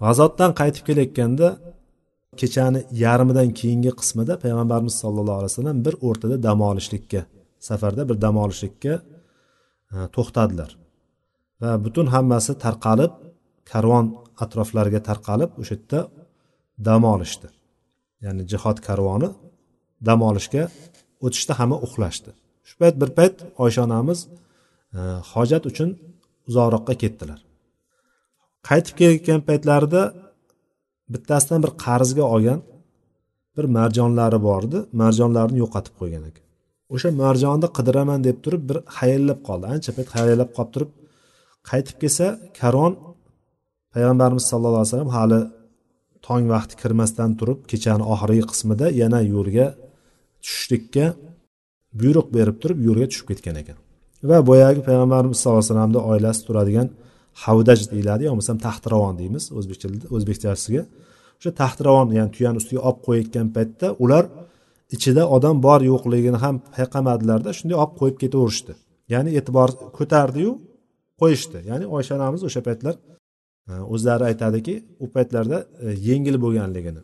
G'azotdan qaytib kelayotganda kechani yarmidan keyingi qismida payg'ambarimiz sollallohu alayhi vasallam bir o'rtada dam olishlikka safarda bir dam olishlikka e, to'xtadilar. Va butun hammasi tarqalib karvon atroflariga tarqalib o'sha yerda dam olishdi. Ya'ni jihod karvoni dam olishga o'tishda hamma uxlashdi. Shu payt bir payt oysha onamiz e, hojat uchun uzoqroqqa ketdilar. Qaytib kelayotgan paytlarida bittasidan bir qarzga olgan bir marjonlari bor edi. Marjonlarini yo'qotib qo'ygan ekan. O'sha marjonni qidiraman deb turib bir hayallab qoldi. Ancha payt hayallab qolib turib qaytib kelsa karvon payg'ambarimiz sallallohu alayhi vasallam hali tong vaqti kirmasdan turib kechani oxirgi qismida yana yo'lga tushishlikka buyruq berib turib yo'lga tushib ketgan ekan. Va boyagi payg'ambarimiz sallallohu alayhi vasallamni oilasi turadigan havdaj deyiladi yo bo'lmasam taxtiravon deymiz o'zbekcha o'zbekchasiga o'sha taxtiravon ya'ni tuyani ustiga olib qo'yayotgan paytda ular ichida odam bor yo'qligini ham payqamadilarda shunday olib qo'yib ketaverishdi. Ya'ni e'tibor ko'tardiyu qo'yishdi. Ya'ni oysha onamiz o'sha paytlar e, o'zlari aytadiki u paytlarda e, yengil bo'lganligini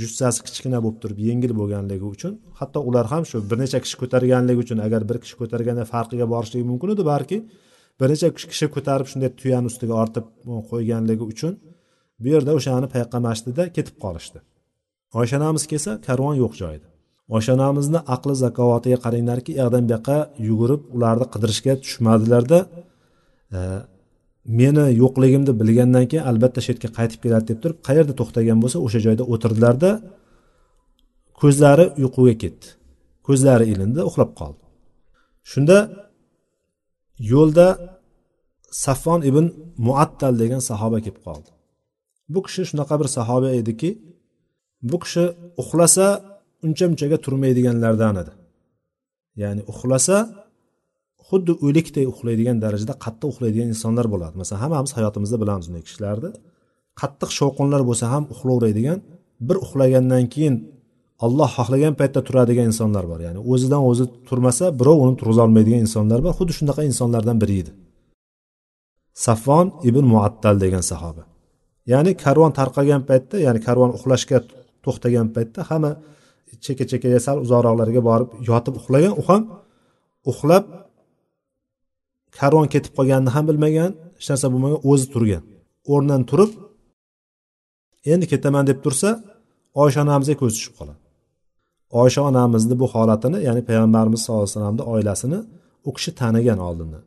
jussasi kichkina bo'lib turib yengil bo'lganligi uchun hatto ular ham shu bir necha kishi ko'targanligi uchun agar bir kishi ko'targanda farqiga borishligi mumkin edi balki bir necha kishi ko'tarib shunday tuyani ustiga ortib e, qo'yganligi uchun bu yerda o'shani payqamashdida ketib qolishdi. Oysha onamiz kelsa karvon yo'q joyda oysha onamizni aqli zakovatiga qaranglarki u yoqdan bu yoqqa yugurib ularni qidirishga tushmadilarda e, meni yo'qligimni bilgandan keyin albatta shu yerga qaytib keladi deb turib qayerda to'xtagan bo'lsa o'sha joyda o'tirdilarda ko'zlari uyquga ketdi. Ko'zlari ilindi uxlab qoldi. Shunda yo'lda saffon ibn muattal degan sahoba kelib qoldi. Bu kishi shunaqa bir sahoba ediki bu kishi uxlasa uncha munchaga turmaydiganlardan edi. Ya'ni uxlasa xuddi o'likday uxlaydigan darajada qattiq uxlaydigan insonlar bo'ladi. Masalan hammamiz hayotimizda bilamiz bunday kishilarni. Qattiq shovqinlar bo'lsa ham uxlayveradigan bir uxlagandan keyin olloh xohlagan paytda turadigan insonlar bor. Ya'ni o'zidan o'zi turmasa birov uni turg'izolmaydigan insonlar bor. Xuddi shunaqa insonlardan biri edi. Safvon ibn muattal degan sahoba. Ya'ni karvon tarqagan paytda ya'ni karvon uxlashga to'xtagan paytda hamma cheka chekaga sal uzoqroqlarga borib yotib uxlagan. U ham uxlab karvon ketib qolganini ham bilmagan hech narsa bo'lmagan o'zi turgan. O'rnidan turib endi ketaman deb tursa oysha onamizga ko'zi tushib qoladi. Oysha onamizni bu holatini ya'ni payg'ambarimiz sallallohu alayhi vasallamni oilasini u kishi tanigan oldindan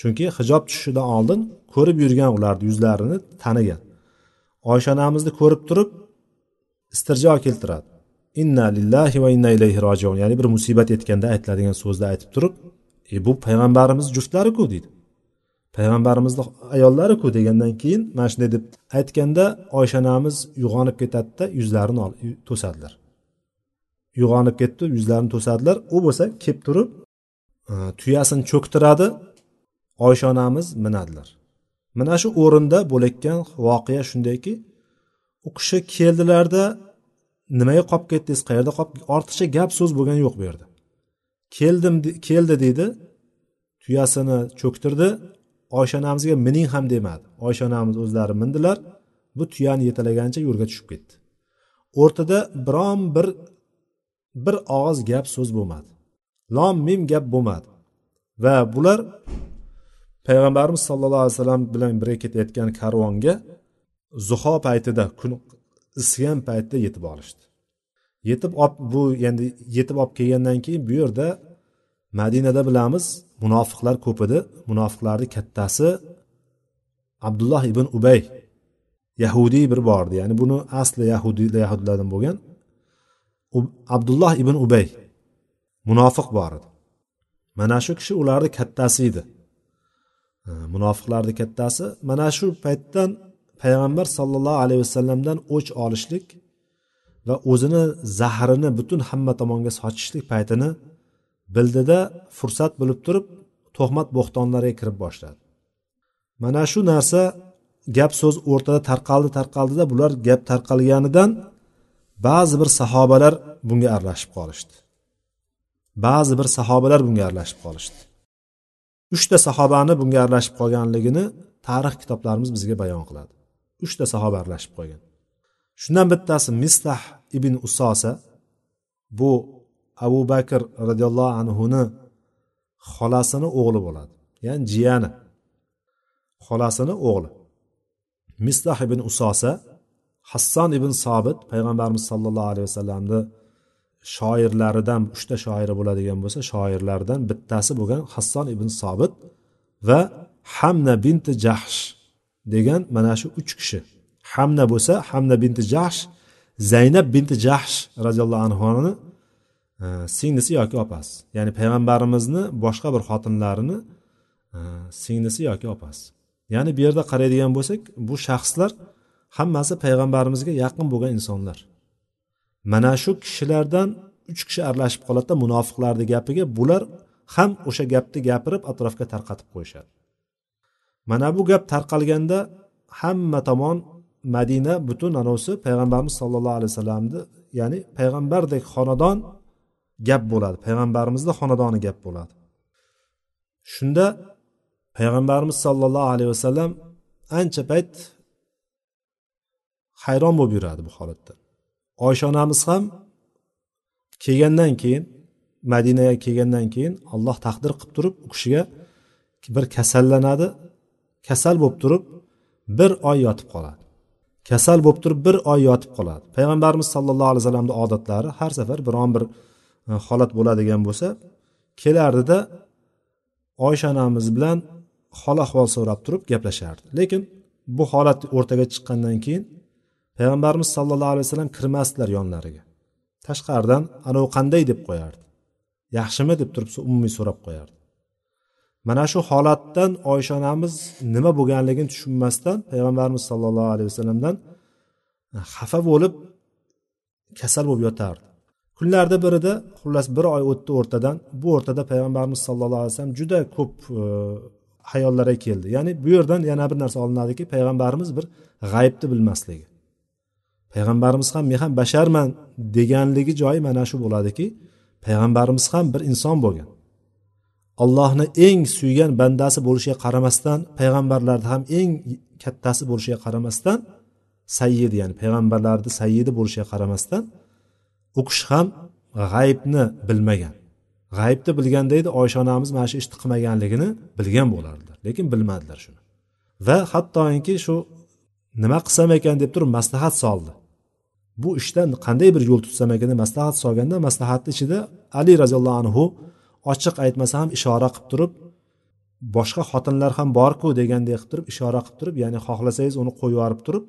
chunki hijob tushishidan oldin ko'rib yurgan ularni yuzlarini tanigan. Oysha onamizni ko'rib turib istirjo keltiradi. Inna lillahi va inna ilayhi rojiun. Ya'ni bir musibat yetganda aytiladigan so'zni aytib turib e bu payg'ambarimiz juftlariku deydi. Payg'ambarimizni ayollariku degandan keyin mana shunday deb aytganda oysha onamiz uyg'onib ketadida yuzlarini to'sadilar. Uyg'onib ketdi yuzlarini to'sadilar. U bo'lsa kelib turib e, tuyasini cho'ktiradi. Oysha onamiz minadilar. Mana shu o'rinda bo'layotgan voqea shundayki u kishi keldilarda nimaga qolib ketdingiz qayerda qolib ortiqcha gap so'z bo'lgani yo'q bu yerda. Keldim keldi deydi tuyasini cho'ktirdi. Oysha onamizga mining ham demadi. Oysha onamiz o'zlari mindilar. Bu tuyani yetalagancha yo'lga tushib ketdi. O'rtada biron bir bir og'iz gap so'z bo'lmadi. Lom mim gap bo'lmadi. Va bular payg'ambarimiz sallallohu alayhi vasallam bilan birga ketayotgan karvonga zuho paytida kun isigan paytda yetib olishdi. Yetib op bu endi yetib olib kelgandan keyin bu yerda madinada bilamiz munofiqlar ko'p edi. Munofiqlarni kattasi abdulloh ibn ubay yahudiy bir bor edi ya'ni buni asli yahudiylar yahudlardan bo'lgan abdulloh ibn ubay. Munofiq bor edi. Mana shu kishi ularni kattasi edi. Munofiqlarni kattasi mana shu paytdan payg'ambar sollallohu alayhi vasallamdan o'ch olishlik va o'zini zahrini butun hamma tomonga sochishlik paytini bildida fursat bilib turib to'xmat bo'xtonlariga kirib boshladi. Mana shu narsa gap so'z o'rtada tarqaldi tarqaldida bular gap tarqalganidan ba'zi bir sahobalar bunga aralashib qolishdi. Ba'zi bir sahobalar bunga aralashib qolishdi. Uchta sahobani bunga aralashib qolganligini tarix kitoblarimiz bizga bayon qiladi. Uchta sahoba aralashib qolgan. Shundan bittasi mistah ibn usosa bu abu bakr roziyallohu anhuni xolasini o'g'li bo'ladi. Ya'ni jiyani xolasini o'g'li. Mistah ibn usosa hasson ibn sobit payg'ambarimiz sollallohu alayhi vasallamni shoirlaridan uchta shoiri bo'ladigan bo'lsa shoirlardan bittasi bo'lgan hasson ibn sobit va hamna binti jahsh degan mana shu uch kishi. Hamna bo'lsa hamna binti jahsh zaynab binti jahsh roziyallohu anhuni e, singlisi yoki opasi. Ya'ni payg'ambarimizni boshqa bir xotinlarini e, singlisi yoki opasi. Ya'ni bu yerda qaraydigan bo'lsak bu shaxslar hammasi payg'ambarimizga yaqin bo'lgan insonlar. Mana shu kishilardan uch kishi aralashib qoladida munofiqlarni gapiga bular ham o'sha gapni gapirib atrofga tarqatib qo'yishadi. Mana bu gap tarqalganda hamma tomon madina butun anavisi payg'ambarimiz sollallohu alayhi vasallamni ya'ni payg'ambardek xonadon gap bo'ladi. Payg'ambarimizni xonadoni gap bo'ladi. Shunda payg'ambarimiz sollallohu alayhi vasallam ancha payt hayron bo'lib yuradi bu holatda. Oysha onamiz ham kelgandan keyin madinaga kelgandan keyin alloh taqdir qilib turib u kishiga bir kasallanadi. Kasal bo'lib turib bir oy yotib qoladi. Kasal bo'lib turib bir oy yotib qoladi. Payg'ambarimiz sallallohu alayhi vasallamni odatlari har safar biron bir e, holat bo'ladigan bo'lsa kelardida oysha onamiz bilan hol ahvol so'rab turib gaplashardi. Lekin bu holat o'rtaga chiqqandan keyin payg'ambarimiz sallallohu alayhi vasallam kirmasdilar yonlariga. Tashqaridan anavi qanday? deb qo'yardi. Yaxshimi? deb turib umumiy so'rab qo'yardi. Mana shu holatdan oysha onamiz nima bo'lganligini tushunmasdan payg'ambarimiz sollallohu alayhi vasallamdan e, xafa bo'lib kasal bo'lib yotardi. Kunlarni birida xullas bir oy o'tdi o'rtadan bu o'rtada payg'ambarimiz sallallohu alayhi vasallam juda ko'p e, hayollarga keldi. Ya'ni bu yerdan yana bir narsa olinadiki payg'ambarimiz bir g'aybni bilmasligi. Payg'ambarimiz ham men ham basharman deganligi joyi mana shu bo'ladiki payg'ambarimiz ham bir inson bo'lgan. Allohni eng suygan bandasi bo'lishiga qaramasdan payg'ambarlarni ham eng kattasi bo'lishiga qaramasdan sayyidi ya'ni payg'ambarlarni sayyidi bo'lishiga qaramasdan u kishi ham g'aybni bilmagan. G'aybni bilganda edi oysha onamiz mana shu ishni qilmaganligini bilgan bo'lardilar lekin bilmadilar shuni. Va hattoki shu nima qilsam ekan deb turib maslahat soldi. Bu ishdan qanday bir yo'l tutsam ekan deb maslahat solganda maslahatni ichida ali roziyallohu anhu ochiq aytmasa ham ishora qilib turib boshqa xotinlar ham borku degandek qilib turib ishora qilib turib ya'ni xohlasangiz uni qo'yib yuborib turib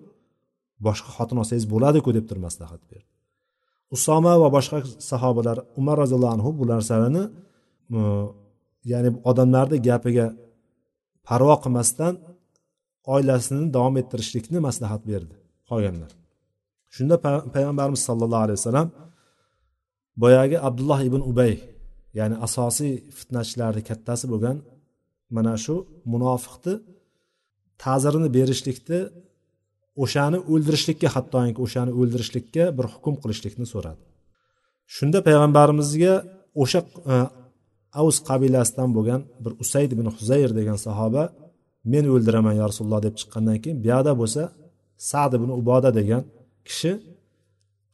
boshqa xotin olsangiz bo'ladiku deb turib maslahat berdi. Usoma va boshqa sahobalar umar roziyallohu anhu bu narsalarni e, ya'ni odamlarni gapiga parvo qilmasdan oilasini davom ettirishlikni maslahat berdi qolganlar. Shunda payg'ambarimiz sollallohu alayhi vasallam boyagi abdulloh ibn ubay ya'ni asosiy fitnachilarni kattasi bo'lgan mana shu munofiqni ta'zirini berishlikni o'shani o'ldirishlikka hattoki o'shani o'ldirishlikka bir hukm qilishlikni so'radi. Shunda payg'ambarimizga o'sha e, avs qabilasidan bo'lgan bir usayd ibn huzayr degan sahoba men o'ldiraman ya rasululloh deb chiqqandan keyin buyoqda bo'lsa sad ibn uboda degan kishi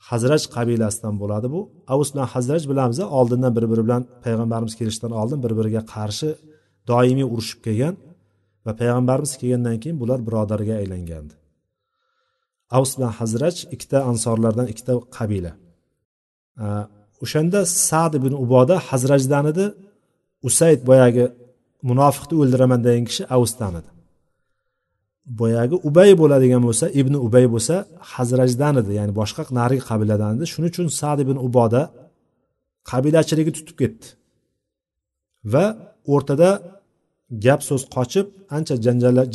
hazraj qabilasidan bo'ladi bu. Avus bilan hazraj bilamiz oldindan bir biri bilan payg'ambarimiz kelishidan oldin bir biriga qarshi doimiy urushib kelgan va payg'ambarimiz kelgandan keyin bular birodarga aylangandi. Avs bilan hazraj ikkita ansorlardan ikkita qabila. O'shanda sad ibn uboda hazrajdan edi. Usayd boyagi munofiqni o'ldiraman degan kishi avusdan edi. Boyagi ubay bo'ladigan bo'lsa ibn ubay bo'lsa hazrajdan edi ya'ni boshqa narigi qabiladan edi. Shuning uchun sad ibn uboda qabilachiligi tutib ketdi. Va o'rtada gap so'z qochib ancha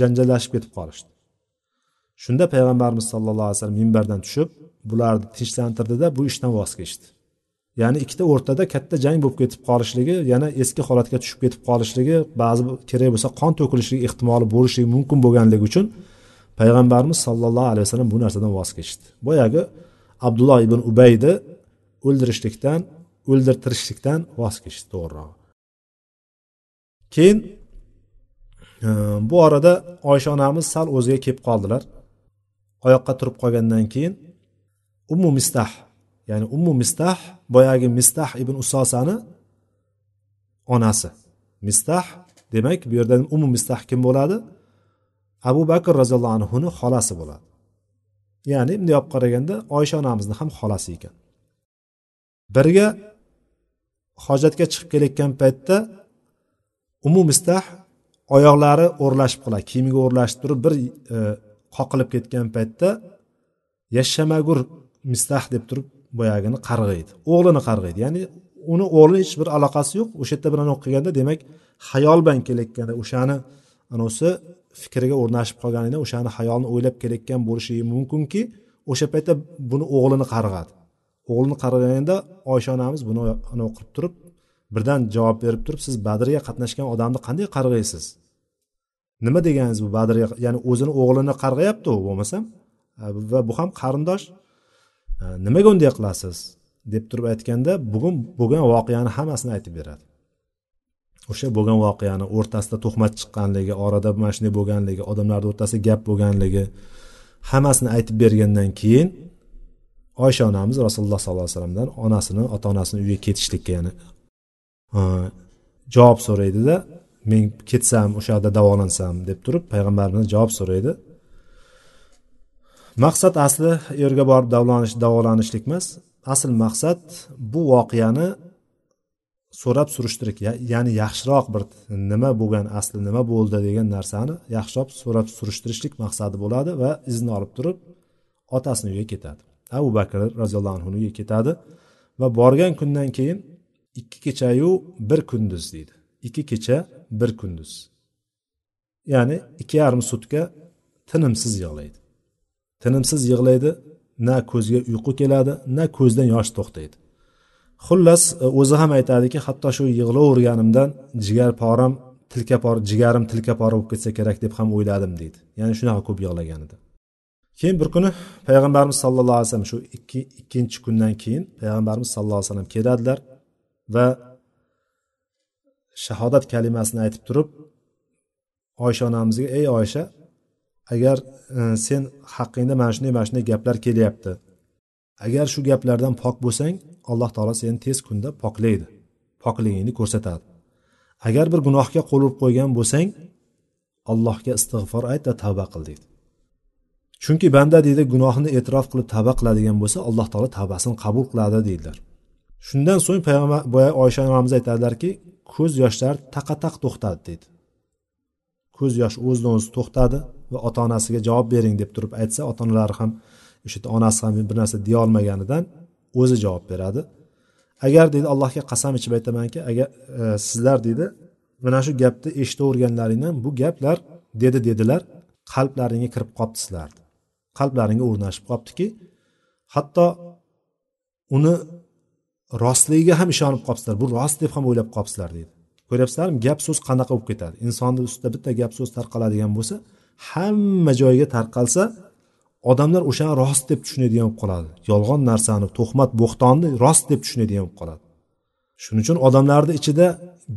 janjallashib ketib qolishdi. Shunda payg'ambarimiz sallallohu alayhi vasallam minbardan tushib bularni tinchlantirdida bu ishdan voz kechdi. Ya'ni ikkita o'rtada katta jang bo'lib ketib qolishligi yana eski holatga tushib ketib qolishligi ba'zi kerak bo'lsa qon to'kilishligi ehtimoli bo'lishligi mumkin bo'lganligi uchun payg'ambarimiz sollallohu alayhi vasallam bu narsadan voz kechdi. Boyagi abdulloh ibn ubayni o'ldirishlikdan o'ldirtirishlikdan voz kechdi to'g'rirog'i keyin e, bu orada oysha onamiz sal o'ziga kelib qoldilar. Oyoqqa turib qolgandan keyin ummu mistah ya'ni ummu mistah boyagi mistah ibn usosani onasi. Mistah demak bu yerda ummu mistah kim bo'ladi? Abu bakr roziyallohu anhuni xolasi bo'ladi. Ya'ni bunday olib qaraganda oysha onamizni ham xolasi ekan. Birga hojatga chiqib kelayotgan paytda umu mistah oyoqlari o'rlashib qoladi kiyimiga o'rlashib turib bir e, qoqilib ketgan paytda yashamagur mistah deb turib boyagini qarg'aydi o'g'lini qarg'aydi ya'ni uni o'g'lini hech bir aloqasi yo'q. O'sha yerda bilan o'qiganda demak hayol bilan kelayotganda o'shani anavisi fikriga o'rnashib qolganidan o'shani xayolni o'ylab kelayotgan bo'lishi mumkinki o'sha paytda buni o'g'lini qarg'adi. O'g'lini qarg'aganda oysha onamiz buni anavi qilib turib birdan javob berib turib siz badrga qatnashgan odamni qanday qarg'aysiz nima deganingiz bu badrga ya'ni o'zini o'g'lini qarg'ayapti u bo'lmasam va bu ham qarindosh. Nimaga unday qilasiz deb turib aytganda bugun bo'lgan voqeani hammasini aytib beradi. O'sha bo'lgan voqeani o'rtasida tuhmat chiqqanligi orada mana shunday bo'lganligi odamlarni o'rtasida gap bo'lganligi hammasini aytib bergandan keyin oysha onamiz rasululloh sollallohu alayhi vasallamdan onasini ota onasini uyiga ketishlikka ya'ni e, javob so'raydida men ketsam o'sha yoqda davolansam deb turib payg'ambarimiz javob so'raydi. Maqsad asli u yerga borib davolanish davolanishlik emas asl maqsad bu voqeani so'rab surishtirish ya'ni yaxshiroq bir nima bo'lgan asli nima bo'ldi degan narsani yaxshiroq so'rab surishtirishlik maqsadi bo'ladi va izn olib turib otasini uyiga ketadi. Abu bakr roziyallohu anhuni uyiga ketadi va borgan kundan keyin ikki kechayu bir kunduz deydi. Ikki kecha bir kunduz. Ya'ni ikki yarim sutka tinimsiz yig'laydi. Tinimsiz yig'laydi na ko'zga uyqu keladi na ko'zdan yosh to'xtaydi. Xullas e, o'zi ham aytadiki hatto shu yig'laverganimdan jigar poram tilkapor jigarim tilkapora bo'lib ketsa kerak deb ham o'yladim deydi. Ya'ni shunaqa ko'p yig'lagan edi. Keyin bir kuni payg'ambarimiz sallallohu alayhi vasallam shu ikki ikkinchi kundan keyin payg'ambarimiz sallallohu alayhi vasallam keladilar va shahodat kalimasini aytib turib oysha onamizga ey oysha agar e, sen haqqingda mana shunday mana shunday gaplar kelyapti. Agar shu gaplardan pok bo'lsang alloh taolo seni tez kunda poklaydi. Pokligingni ko'rsatadi. Agar bir gunohga qo'l urib qo'ygan bo'lsang allohga istig'for ayt va tavba qil deydi. Chunki banda deydi gunohini e'tirof qilib tavba qiladigan bo'lsa alloh taolo tavbasini qabul qiladi deydilar. Shundan so'ng payg'ambar boya oysha onamiz aytadilarki ko'z yoshlari taqataq to'xtadi deydi. Ko'z yosh o'zidan o'zi to'xtadi va ota onasiga javob bering deb turib aytsa ota onalari ham o'sha yerda onasi ham bir narsa deyolmaganidan o'zi javob beradi. Agar deydi allohga qasam ichib aytamanki agar e, sizlar deydi mana shu gapni eshitaverganlaringdan bu gaplar dedi dedilar qalblaringga kirib qolibdi sizlarni qalblaringga o'rnashib qolibdiki hatto uni rostligiga ham ishonib qolibsizlar bu rost deb ham o'ylab qolibsizlar deydi. Ko'ryapsizlarmi? Gap so'z qanaqa bo'lib ketadi? Insonni ustida bitta gap so'z tarqaladigan bo'lsa hamma joyga tarqalsa odamlar o'shani rost deb tushunadigan bo'lib qoladi. Yolg'on narsani tuhmat bo'xtonni rost deb tushunadigan bo'lib qoladi. Shuning uchun odamlarni ichida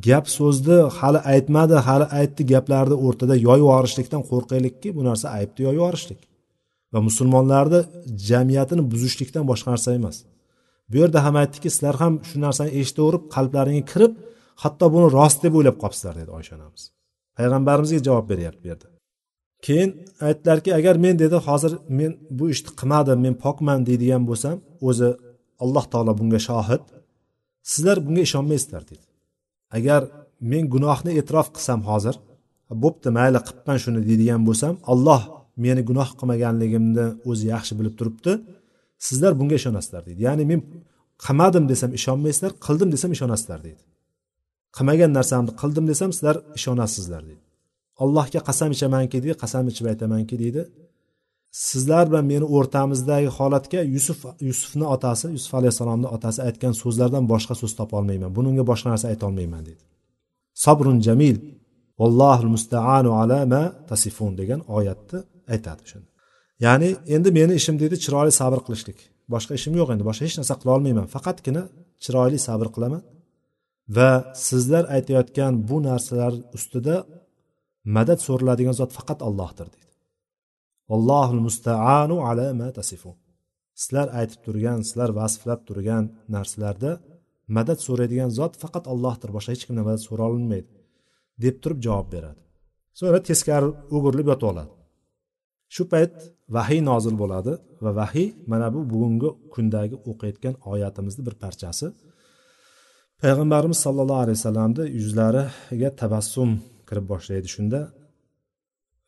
gap so'zni hali aytmadi hali aytdi gaplarni o'rtada yoyib yuborishlikdan qo'rqaylikki bu narsa aybni yoyib yuborishlik. Va musulmonlarni jamiyatini buzishlikdan boshqa narsa emas. Bu yerda ham aytdiki sizlar ham shu narsani eshitaverib qalblaringga kirib hatto buni rost deb o'ylab qolibsizlar dedi oysha onamiz. Payg'ambarimizga javob beryapti bu yerda. Keyin aytdilarki agar men dedi hozir men bu ishni qilmadim men pokman deydigan bo'lsam o'zi alloh taolo bunga shohid sizlar bunga ishonmaysizlar dedi. Agar men gunohni e'tirof qilsam hozir bo'pti mayli qilibman shuni deydigan bo'lsam alloh meni gunoh qilmaganligimni o'zi yaxshi bilib turibdi sizlar bunga ishonasizlar deydi ya'ni men qilmadim desam ishonmaysizlar qildim desam ishonasizlar deydi qilmagan narsamni qildim desam sizlar ishonasizlar deydi. Allohga qasam ichamanki deydi qasam ichib aytamanki deydi. Sizlar bilan meni o'rtamizdagi holatga yusuf yusufni otasi yusuf alayhissalomni otasi aytgan so'zlardan boshqa so'z topolmayman bunga boshqa narsa aytolmayman deydi. Sabrun jamil vallohu mustaanu ala ma tasifun degan oyatni aytadi shunda. Ya'ni endi meni ishim deydi chiroyli sabr qilishlik. Boshqa ishim yo'q endi boshqa hech narsa qila olmayman. Faqatgina chiroyli sabr qilaman. Va sizlar aytayotgan bu narsalar ustida madad so'raladigan zot faqat allohdir deydi. Allohul mustaanu ala ma tasifun. Sizlar aytib turgan sizlar vasflab turgan narsalarda madad so'raydigan zot faqat allohdir boshqa hech kimdan madad so'ra olinmaydi deb turib javob beradi. So'ngra teskari o'girilib yotib oladi. Shu payt vahiy nozil bo'ladi va vahiy mana bu bugungi kundagi o'qiyotgan oyatimizni bir parchasi payg'ambarimiz sollallohu alayhi vasallamni yuzlariga tabassum kirib boshlaydi shunda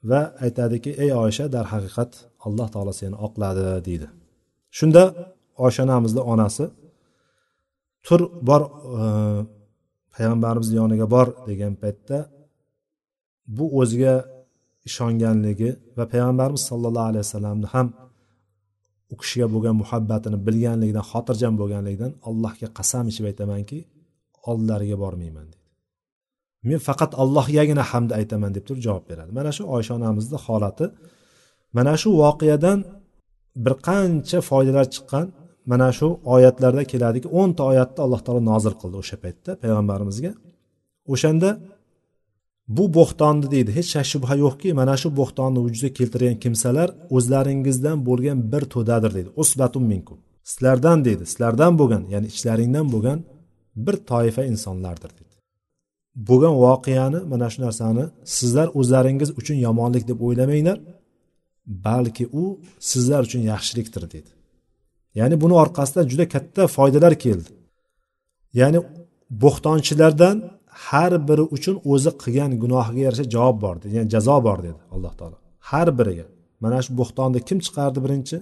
va aytadiki ey oysha darhaqiqat alloh taolo seni oqladi deydi. Shunda oysha onamizni onasi tur bor e, payg'ambarimizni yoniga bor degan paytda bu o'ziga ishonganligi va payg'ambarimiz sollallohu alayhi vasallamni ham u kishiga bo'lgan muhabbatini bilganligidan xotirjam bo'lganligidan allohga qasam ichib aytamanki oldilariga bormayman deydi men faqat allohgagina hamd aytaman deb turib javob beradi. Mana shu oysha onamizni holati mana shu voqeadan bir qancha foydalar chiqqan mana shu oyatlarda keladiki o'nta oyatni alloh taolo nozil qildi o'sha paytda payg'ambarimizga. O'shanda bu bo'xtonni deydi hech shak shubha yo'qki mana shu bo'xtonni vujudga keltirgan kimsalar o'zlaringizdan bo'lgan bir to'dadir deydi. Usbatun minkum. Sizlardan deydi. Sizlardan bo'lgan ya'ni ichlaringdan bo'lgan bir toifa insonlardir dedi. Bo'lgan voqeani mana shu narsani sizlar o'zlaringiz uchun yomonlik deb o'ylamanglar balki u sizlar uchun yaxshilikdir dedi. Ya'ni buni orqasidan juda katta foydalar keldi. Ya'ni bo'xtonchilardan har biri uchun o'zi qilgan gunohiga yarasha javob bor dedi. Ya'ni jazo bor dedi alloh taolo. Har biriga. Mana shu bo'xtonni kim chiqardi birinchi?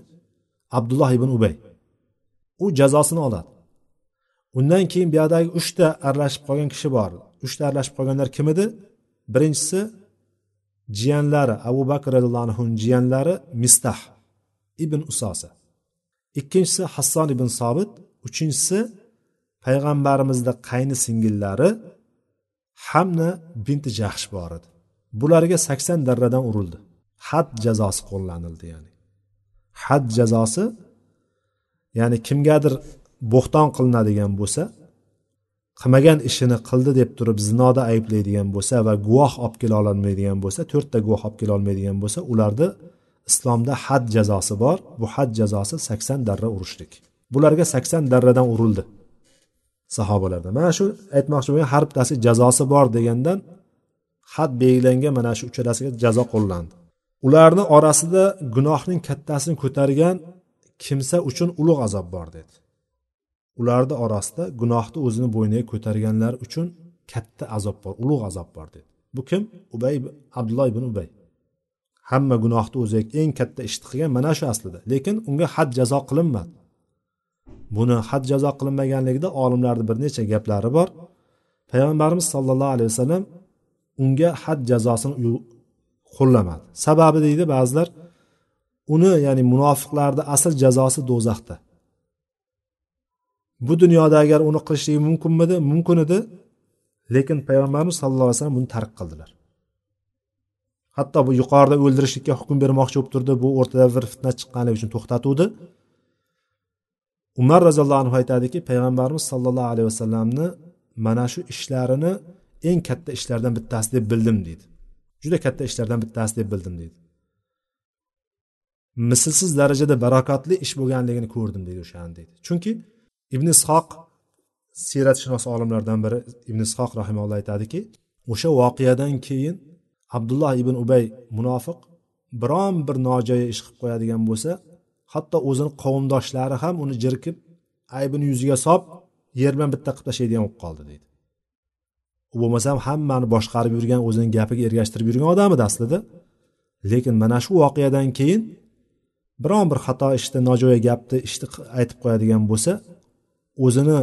Abdulloh ibn ubay. U jazosini oladi. Undan keyin bu yoqdagi uchta aralashib qolgan kishi bor. Uchta aralashib qolganlar kim edi? Birinchisi jiyanlari abu bakr roziyallohu anhuni jiyanlari mistah ibn usosa. Ikkinchisi hasson ibn sobit uchinchisi payg'ambarimizni qayni singillari hamna binti jahsh bor edi. Bularga sakson darradan urildi. Had jazosi qo'llanildi ya'ni. Had jazosi ya'ni kimgadir bo'xton qilinadigan bo'lsa qilmagan ishini qildi deb turib zinoda ayblaydigan bo'lsa va guvoh olib kela ololmaydigan bo'lsa to'rtta guvoh olib kela olmaydigan bo'lsa ularni islomda had jazosi bor. Bu had jazosi sakson darra urishlik. Bularga sakson darradan urildi sahobalarda. Mana shu aytmoqchi bo'lgan har bittasi jazosi bor degandan had belgilangan mana shu uchalasiga jazo qo'llandi. Ularni orasida gunohning kattasini ko'targan kimsa uchun ulug' azob bor dedi. Ularni orasida gunohni o'zini bo'yniga ko'targanlar uchun katta azob bor ulug' azob bor dedi. Bu kim? Ubay abdulloh ibn ubay. Hamma gunohni o'ziga eng katta ishni qilgan mana shu aslida lekin unga had jazo qilinmadi. Buni had jazo qilinmaganligida olimlarni bir necha gaplari bor. Payg'ambarimiz sollallohu alayhi vasallam unga had jazosini qo'llamadi. Sababi deydi ba'zilar uni ya'ni munofiqlarni asl jazosi do'zaxda. Bu dunyoda agar uni qilishligi mumkinmidi? Mumkin edi. Lekin payg'ambarimiz sallallohu alayhi vasallam buni tark qildilar. Hatto bu yuqorida o'ldirishlikka hukm bermoqchi bo'lib turdi. Bu o'rtada bir fitna chiqqanligi uchun to'xtatuvdi. Umar roziyallohu anhu aytadiki payg'ambarimiz sollallohu alayhi vasallamni mana shu ishlarini eng katta ishlardan bittasi deb bildim deydi. Juda katta ishlardan bittasi deb bildim deydi. Mislsiz darajada barokatli ish bo'lganligini ko'rdim deydi o'shani deydi. Chunki ibn ishoq siyratshunos olimlardan biri ibn ishoq rahimalloh aytadiki o'sha voqeadan keyin abdulloh ibn ubay munofiq biron bir nojo'ya ish qilib qo'yadigan bo'lsa hatto o'zini qavmdoshlari ham uni jirkib aybini yuziga solib yer bilan bitta qilib tashlaydigan bo'lib qoldi deydi. U bo'lmasam hammani boshqarib yurgan o'zini gapiga ergashtirib yurgan odam edi aslida lekin mana shu voqeadan keyin biron bir xato ishni nojo'ya gapni ishni aytib qo'yadigan bo'lsa o'zini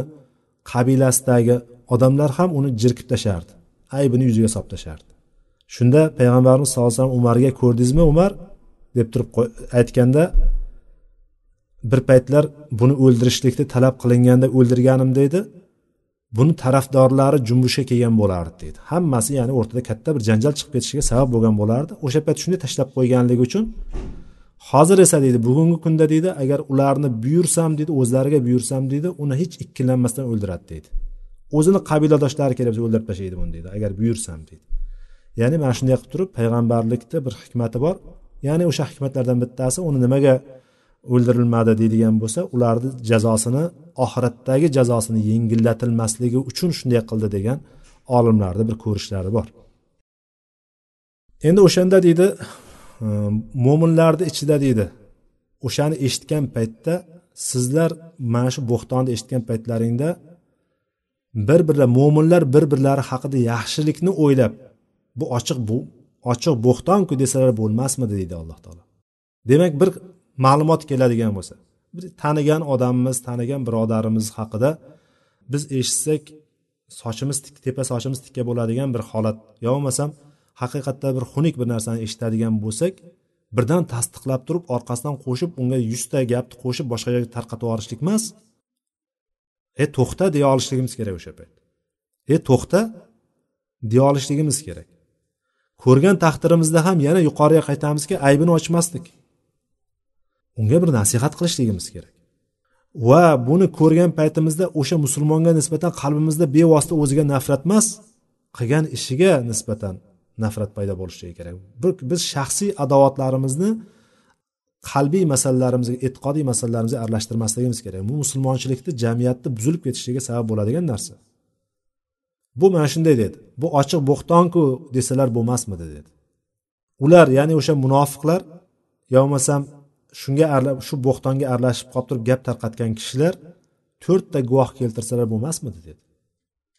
qabilasidagi odamlar ham uni jirkib tashlardi aybini yuziga solib tashlardi shunda payg'ambarimiz sallallohu alayhi vasallam umarga ko'rdingizmi umar? deb turib aytganda bir paytlar buni o'ldirishlikni talab qilinganda o'ldirganim deydi. Buni tarafdorlari junbushga kelgan bo'lardi deydi. Hammasi ya'ni o'rtada katta bir janjal chiqib ketishiga sabab bo'lgan bo'lardi. O'sha payt shunday tashlab qo'yganligi uchun hozir esa deydi bugungi kunda deydi agar ularni buyursam deydi o'zlariga buyursam deydi uni hech ikkilanmasdan o'ldiradi deydi. O'zini qabiladoshlari kelib o'ldirib tashlaydi buni deydi agar buyursam deydi. Ya'ni mana shunday qilib turib payg'ambarlikni bir hikmati bor. Ya'ni o'sha hikmatlardan bittasi uni nimaga o'ldirilmadi deydigan bo'lsa ularni jazosini oxiratdagi jazosini yengillatilmasligi uchun shunday qildi degan olimlarni bir ko'rishlari bor. Endi o'shanda deydi Э, mo'minlarni ichida deydi. O'shani eshitgan paytda sizlar mana shu bo'xtonni eshitgan paytlaringda bir birlar mo'minlar bir birlari haqida yaxshilikni o'ylab bu ochiq bu ochiq bo'xtonku desalar bo'lmasmidi deydi alloh taolo. Demak bir ma'lumot keladigan bo'lsa bir tanigan odamimiz tanigan birodarimiz haqida biz eshitsak sochimiz tepa sochimiz tikka bo'ladigan bir holat yo bo'lmasam haqiqatda bir xunuk bir narsani eshitadigan bo'lsak birdan tasdiqlab turib orqasidan qo'shib unga yuzta gapni qo'shib boshqa joyga tarqatib yuborishlik emas. E to'xta deya olishligimiz kerak o'sha payt. E to'xta deya olishligimiz kerak. Ko'rgan taqdirimizda ham yana yuqoriga qaytamizki aybini ochmaslik. Unga bir nasihat qilishligimiz kerak. Va buni ko'rgan paytimizda o'sha musulmonga nisbatan qalbimizda bevosita o'ziga nafrat emas qilgan ishiga nisbatan nafrat paydo bo'lishligi kerak. Biz shaxsiy adovatlarimizni qalbiy masalalarimizga e'tiqodiy masalalarimizga aralashtirmasligimiz kerak. Bu musulmonchilikni jamiyatni buzilib ketishiga sabab bo'ladigan narsa. Bu mana shunday dedi. Bu ochiq bo'xtonku desalar bo'lmasmidi dedi. Ular ya'ni o'sha munofiqlar yo bo'lmasam shunga shu bo'xtonga aralashib qolib turib gap tarqatgan kishilar to'rtta guvoh keltirsalar bo'lmasmidi dedi.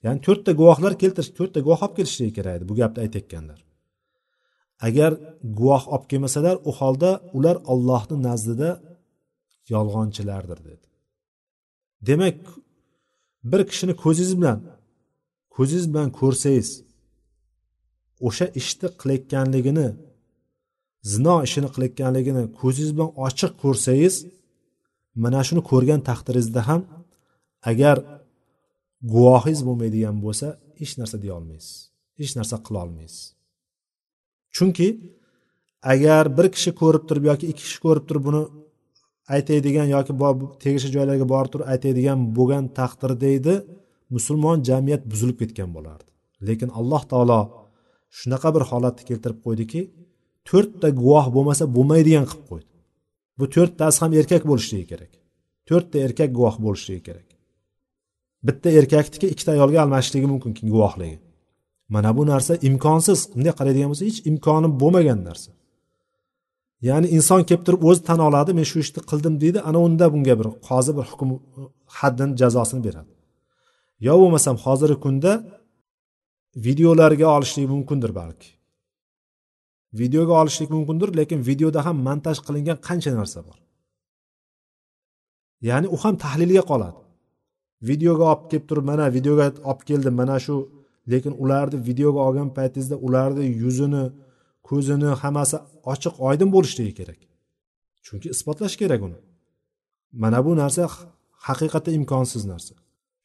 Ya'ni to'rtta guvohlar keltirish to'rtta guvoh olib kelishligi kerak edi bu gapni aytayotganlar. Agar guvoh olib kelmasalar u holda ular ollohni nazdida yolg'onchilardir dedi. Demak bir kishini ko'zingiz bilan ko'zingiz bilan ko'rsangiz o'sha ishni qilayotganligini zino ishini qilayotganligini ko'zingiz bilan ochiq ko'rsangiz mana shuni ko'rgan taqdiringizda ham agar guvohingiz bo'lmaydigan bo'lsa hech narsa deya olmaysiz. Hech narsa qila olmaysiz. Chunki agar bir kishi ko'rib turib yoki ikki kishi ko'rib turib buni aytaydigan yoki tegishli joylarga borib turib aytaydigan bo'lgan taqdirda deydi musulmon jamiyat buzilib ketgan bo'lardi. Lekin alloh taolo shunaqa bir holatni keltirib qo'ydiki to'rtta guvoh bo'lmasa bo'lmaydigan qilib qo'ydi. Bu to'rttasi ham erkak bo'lishligi kerak. To'rtta erkak guvoh bo'lishligi kerak. Bitta erkakniki ikkita ayolga almashishligi mumkin guvohligi mana bu narsa imkonsiz. Bunday qaraydigan bo'lsa hech imkoni bo'lmagan narsa. Ya'ni inson kelib turib o'zi tan oladi men shu ishni qildim deydi ana unda bunga bir qozi bir hukm haddini jazosini beradi. Yo bo'lmasam hozirgi kunda videolarga olishlik mumkindir balki. Videoga olishlik mumkindir lekin videoda ham montaj qilingan qancha narsa bor? Ya'ni u ham tahlilga qoladi. Videoga olib kelib turib mana videoga olib keldim mana shu lekin ularni videoga olgan paytingizda ularni yuzini ko'zini hammasi ochiq oydin bo'lishligi kerak. Chunki isbotlash kerak uni. Mana bu narsa haqiqatda imkonsiz narsa.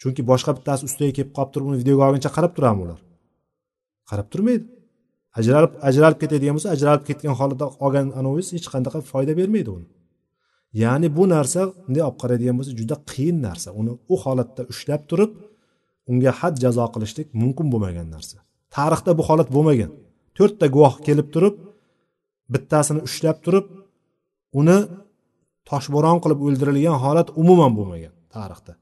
Chunki boshqa bittasi ustiga kelib qolib turib uni videoga olguncha qarab turadimi ular? Qarab turmaydi. Ajralib ajralib ketadigan bo'lsa ajralib ketgan holatda olgan anavingiz hech qanaqa foyda bermaydi uni. Ya'ni bu narsa bunday olib qaraydigan bo'lsa juda qiyin narsa. Uni u holatda ushlab turib unga had jazo qilishlik mumkin bo'lmagan narsa. Tarixda bu holat bo'lmagan. To'rtta guvoh kelib turib bittasini ushlab turib uni toshbo'ron qilib o'ldirilgan holat umuman bo'lmagan tarixda.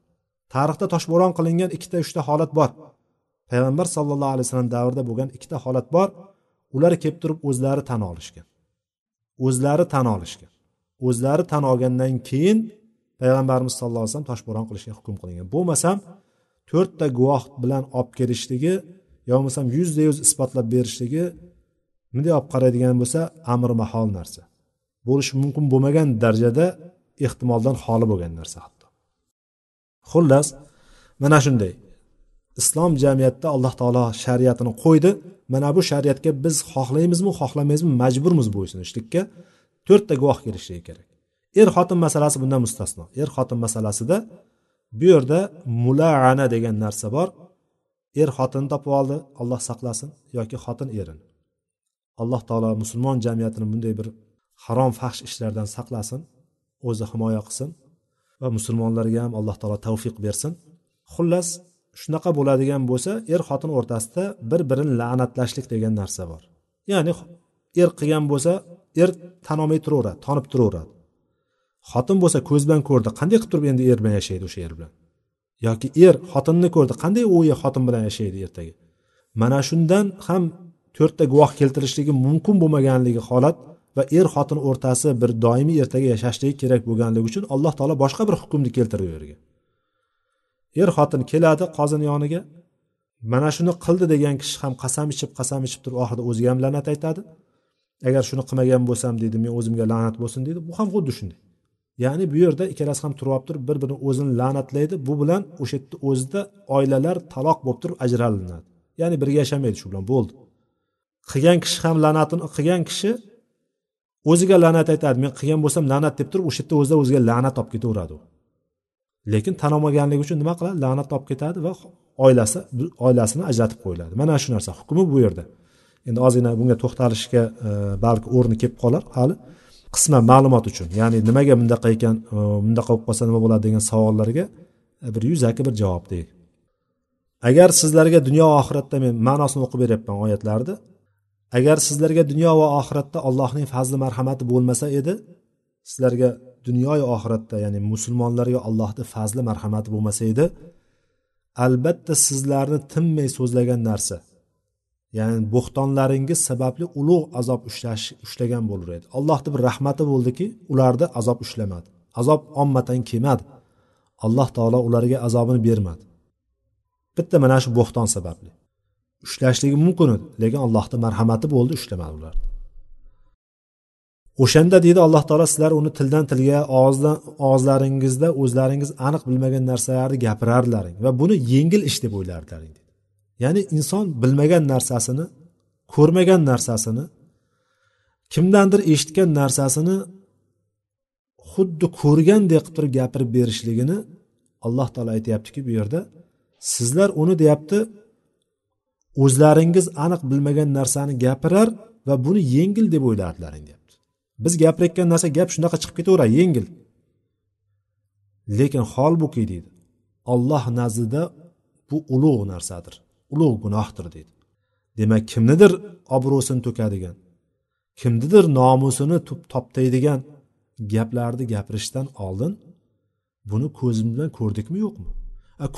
Tarixda toshbo'ron qilingan ikkita uchta holat bor. Payg'ambar sallallohu alayhi vasallam davrida bo'lgan ikkita holat bor. Ular kelib turib o'zlari tan olishgan. O'zlari tan olishgan. O'zlari tan olgandan keyin payg'ambarimiz sallallohu alayhi vasallam toshbo'ron qilishga hukm qilingan. Bo'lmasam to'rtta guvoh bilan olib kelishligi yo bo'lmasam yuzda yuz isbotlab berishligi bunday olib qaraydigan bo'lsa amr mahol narsa. Bo'lishi mumkin bo'lmagan darajada ehtimoldan xoli bo'lgan narsa hatto. Xullas mana shunday. Islom jamiyatida alloh taolo shariatini qo'ydi. Mana bu shariatga biz xohlaymizmi xohlamaymizmi majburmiz bo'ysunishlikka to'rtta guvoh kelishligi kerak. Er xotin masalasi bundan mustasno. Er xotin masalasida bu yerda mulaana degan narsa bor. Er xotinni topib oldi alloh saqlasin yoki xotin erini. Alloh taolo musulmon jamiyatini bunday bir harom fahsh ishlardan saqlasin o'zi himoya qilsin va musulmonlarga ham alloh taolo tavfiq bersin. Xullas shunaqa bo'ladigan bo'lsa er xotin o'rtasida bir birini la'natlashlik degan narsa bor. Ya'ni er qilgan bo'lsa er tan olmay turaveradi tonib turaveradi. Xotin bo'lsa ko'z bilan ko'rdi qanday qilib turib endi er bilan yashaydi o'sha er bilan? Yoki er xotinni ko'rdi qanday u xotin bilan yashaydi ertaga? Mana shundan ham to'rtta guvoh keltirishligi mumkin bo'lmaganligi holat va er xotin o'rtasi bir doimiy ertaga yashashligi kerak bo'lganligi uchun alloh taolo boshqa bir hukmni keltirdi u yerga er xotin keladi qozini yoniga mana shuni qildi degan kishi ham qasam ichib qasam ichib turib oxirida o'ziga ham la'nat aytadi. Agar shuni qilmagan bo'lsam deydi men o'zimga la'nat bo'lsin deydi bu ham xuddi shunday. Ya'ni bu yerda ikkalasi ham turib turib bir birini o'zini la'natlaydi. Bu bilan o'sha yerda o'zida oilalar taloq bo'lib turib ajralinadi ya'ni birga yashamaydi shu bilan bo'ldi. Qilgan kishi ham la'natini qilgan kishi o'ziga la'nat aytadi men qilgan bo'lsam la'nat deb turib o'sha yerda o'zida o'ziga la'nat olib ketaveradi u. Lekin tan olmaganligi uchun nima qiladi? La'nat olib ketadi va oilasi oilasini ajratib qo'yiladi. Mana shu narsa hukmi bu yerda. Endi ozgina bunga to'xtalishga e, balki o'rni kelib qolar. Hali qisman ma'lumot uchun ya'ni nimaga bundaqa ekan e, bundaqa bo'lib qolsa nima bo'ladi degan savollarga e, bir yuzaki bir javob deylik agar sizlarga dunyo oxiratda men ma'nosini o'qib beryapman oyatlarni agar sizlarga dunyo va oxiratda allohning fazli marhamati bo'lmasa edi sizlarga dunyoyu oxiratda ya'ni musulmonlarga allohni fazli marhamati bo'lmasa edi albatta sizlarni tinmay so'zlagan narsa ya'ni bo'xtonlaringiz sababli ulug' azob ushlash ushlagan bo'lar edi. Allohni bir rahmati bo'ldiki ularni azob ushlamadi. Azob ommatan kelmadi. Alloh taolo ularga azobini bermadi. Bitta mana shu bo'xton sababli. Ushlashligi mumkin edi lekin allohni marhamati bo'ldi ushlamadi ular. O'shanda deydi alloh taolo sizlar uni tildan tilga og'izdan og'izlaringizda o'zlaringiz aniq bilmagan narsalarni gapirardilaring va buni yengil ish deb o'ylardilaring ya'ni inson bilmagan narsasini ko'rmagan narsasini kimdandir eshitgan narsasini xuddi ko'rgandek qilib turib gapirib berishligini alloh taolo aytyaptiki bu yerda sizlar uni deyapti o'zlaringiz aniq bilmagan narsani gapirar va buni yengil deb o'ylardilaring deyapti. Biz gapirayotgan narsa gap shunaqa chiqib ketaveradi yengil. Lekin holbuki deydi olloh nazdida bu ulug' narsadir. Ulug' gunohdir deydi. Demak kimnidir obro'sini to'kadigan kimnidir nomusini toptaydigan gaplarni gapirishdan oldin buni ko'zim bilan ko'rdikmi yo'qmi?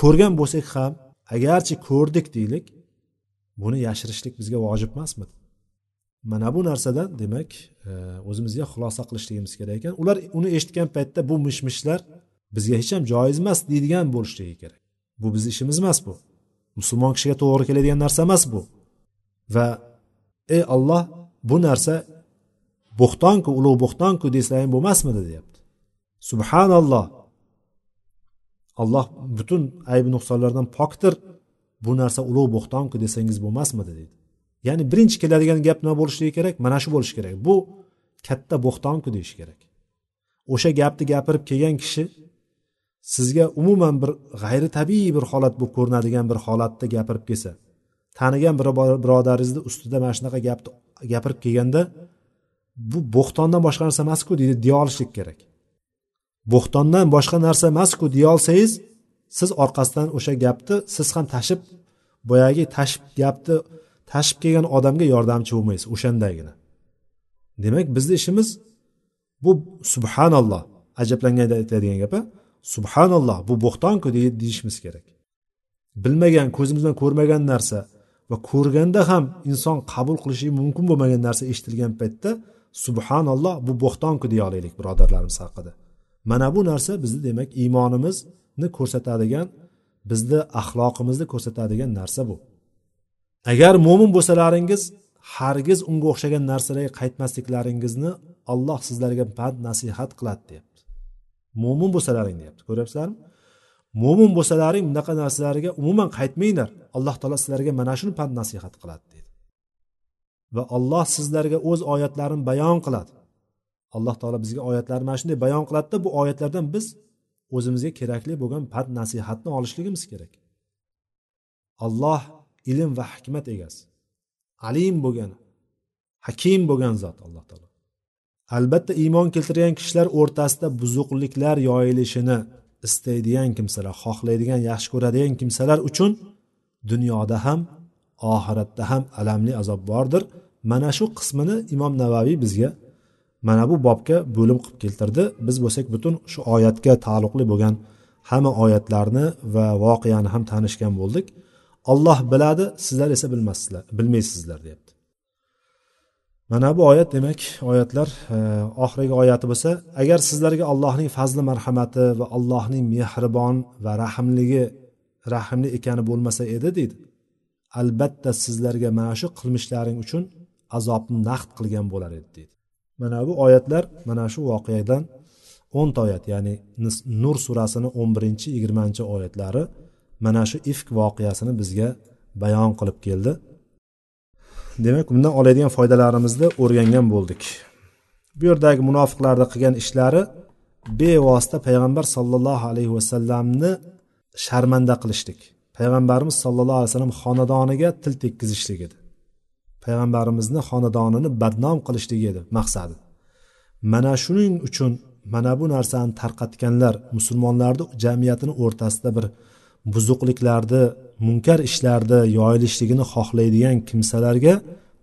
Ko'rgan bo'lsak ham agarchi ko'rdik deylik buni yashirishlik bizga vojib emasmi mana bu narsadan demak e, o'zimizga xulosa qilishligimiz kerak ekan. Ular uni eshitgan paytda bu mish mishlar bizga hech ham joiz emas deydigan bo'lishligi kerak. Bu bizni ishimiz emas bu. Musulmon kishiga to'g'ri keladigan narsa emas bu. Va ey olloh bu narsa bo'xtonku ulug' bo'xtonku desang bo'lmasmidi deyapti. Subhanalloh. Alloh butun aybi nuqsonlardan pokdir. Bu narsa ulug' bo'xtonku desangiz bo'lmasmidi deydi. Ya'ni birinchi keladigan gap nima bo'lishligi kerak? Mana shu bo'lishi kerak. Bu katta bo'xtonku deyish kerak. O'sha gapni gapirib kelgan kishi sizga umuman bir g'ayri tabiiy bir holat bo'lib ko'rinadigan bir holatda gapirib kelsa tanigan bir birodaringizni ustida mana shunaqa gapni gapirib kelganda bu bo'xtondan boshqa narsa emasku deydi deya olishlik kerak. Bo'xtondan boshqa narsa emasku deya olsangiz siz orqasidan o'sha gapni siz ham tashib boyagi tashib gapni tashib kelgan odamga yordamchi bo'lmaysiz o'shandagina demak bizni ishimiz bu subhanalloh ajablanganda aytadigan gap subhanalloh bu bo'xtonku deyishimiz kerak. Bilmagan ko'zimiz bilan ko'rmagan narsa va ko'rganda ham inson qabul qilishi mumkin bo'lmagan narsa eshitilgan paytda subhanalloh bu bo'xtonku deya olaylik birodarlarimiz haqida. Mana bu narsa bizni demak iymonimizni ko'rsatadigan bizni axloqimizni ko'rsatadigan narsa bu. Agar mo'min bo'lsalaringiz hargiz unga o'xshagan narsalarga qaytmasliklaringizni alloh sizlarga pand nasihat qiladi deyapti mo'min bo'lsalaring deyapti. Ko'ryapsizlarmi? Mo'min bo'lsalaring bunaqa narsalarga umuman qaytmanglar. Alloh taolo sizlarga mana shuni pand nasihat qiladi deydi. Va alloh sizlarga o'z oyatlarini bayon qiladi. Alloh taolo bizga oyatlarni mana shunday bayon qiladida bu oyatlardan biz o'zimizga kerakli bo'lgan pand nasihatni olishligimiz kerak. Alloh ilm va hikmat egasi alim bo'lgan hakim bo'lgan zot alloh taolo. Albatta iymon keltirgan kishilar o'rtasida buzuqliklar yoyilishini istaydigan kimsalar xohlaydigan yaxshi ko'radigan kimsalar uchun dunyoda ham oxiratda ham alamli azob bordir. Mana shu qismini imom navaviy bizga mana bu bobga bo'lim qilib keltirdi. Biz bo'lsak butun shu oyatga taalluqli bo'lgan hamma oyatlarni va voqeani ham tanishgan bo'ldik. Olloh biladi sizlar esa bilmassizlar bilmaysizlar deyapti. Mana bu oyat demak oyatlar e, oxirgi oyati bo'lsa agar sizlarga allohning fazli marhamati va allohning mehribon va rahmligi rahmli ekani bo'lmasa edi deydi. Albatta sizlarga mana shu qilmishlaring uchun azobni naqd qilgan bo'lar edi deydi. Mana bu oyatlar mana shu voqeadan o'nta oyat ya'ni nur surasini o'n birinchi yigirmanchi oyatlari mana shu ifk voqeasini bizga bayon qilib keldi. Demak bundan oladigan foydalarimizni o'rgangan bo'ldik. Bu yerdagi munofiqlarni qilgan ishlari bevosita payg'ambar sollallohu alayhi vasallamni sharmanda qilishlik. Payg'ambarimiz sollallohu alayhi vasallam xonadoniga til tekkizishlik edi. Payg'ambarimizni xonadonini badnom qilishlik edi maqsadi. Mana shuning uchun mana bu narsani tarqatganlar musulmonlarni jamiyatini o'rtasida bir buzuqliklarni munkar ishlarni yoyilishligini xohlaydigan kimsalarga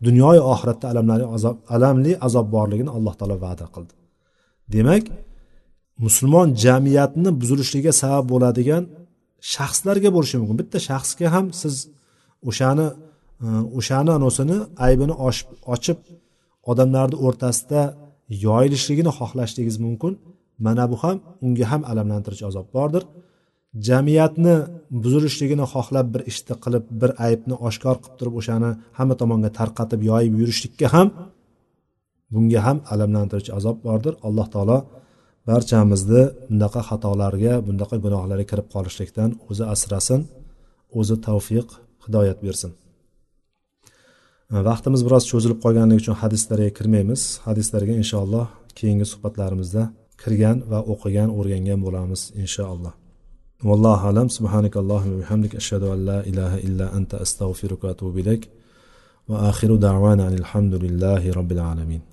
dunyoyu oxiratda alamli azob alamli azob borligini alloh taolo va'da qildi. Demak musulmon jamiyatni buzilishligiga sabab bo'ladigan shaxslarga bo'lishi mumkin. Bitta shaxsga ham siz o'shani e, o'shani anosini aybini ochib odamlarni o'rtasida yoyilishligini xohlashligingiz mumkin. Mana bu ham unga ham alamlantiruvchi azob bordir. Jamiyatni buzilishligini xohlab bir ishni qilib bir aybni oshkor qilib turib o'shani hamma tomonga tarqatib yoyib yurishlikka ham bunga ham alamlantiruvchi azob bordir. Alloh taolo barchamizni bunaqa xatolarga bunaqa gunohlarga kirib qolishlikdan o'zi asrasin o'zi tavfiq hidoyat bersin. Vaqtimiz biroz cho'zilib qolganligi uchun hadislarga kirmaymiz. Hadislarga inshaalloh keyingi suhbatlarimizda kirgan va o'qigan o'rgangan bo'lamiz inshaalloh. والله أعلم. سبحانك اللهم وبحمدك أشهد أن لا إله إلا أنت أستغفرك وأتوب إليك. وآخر دعوانا أن الحمد لله رب العالمين.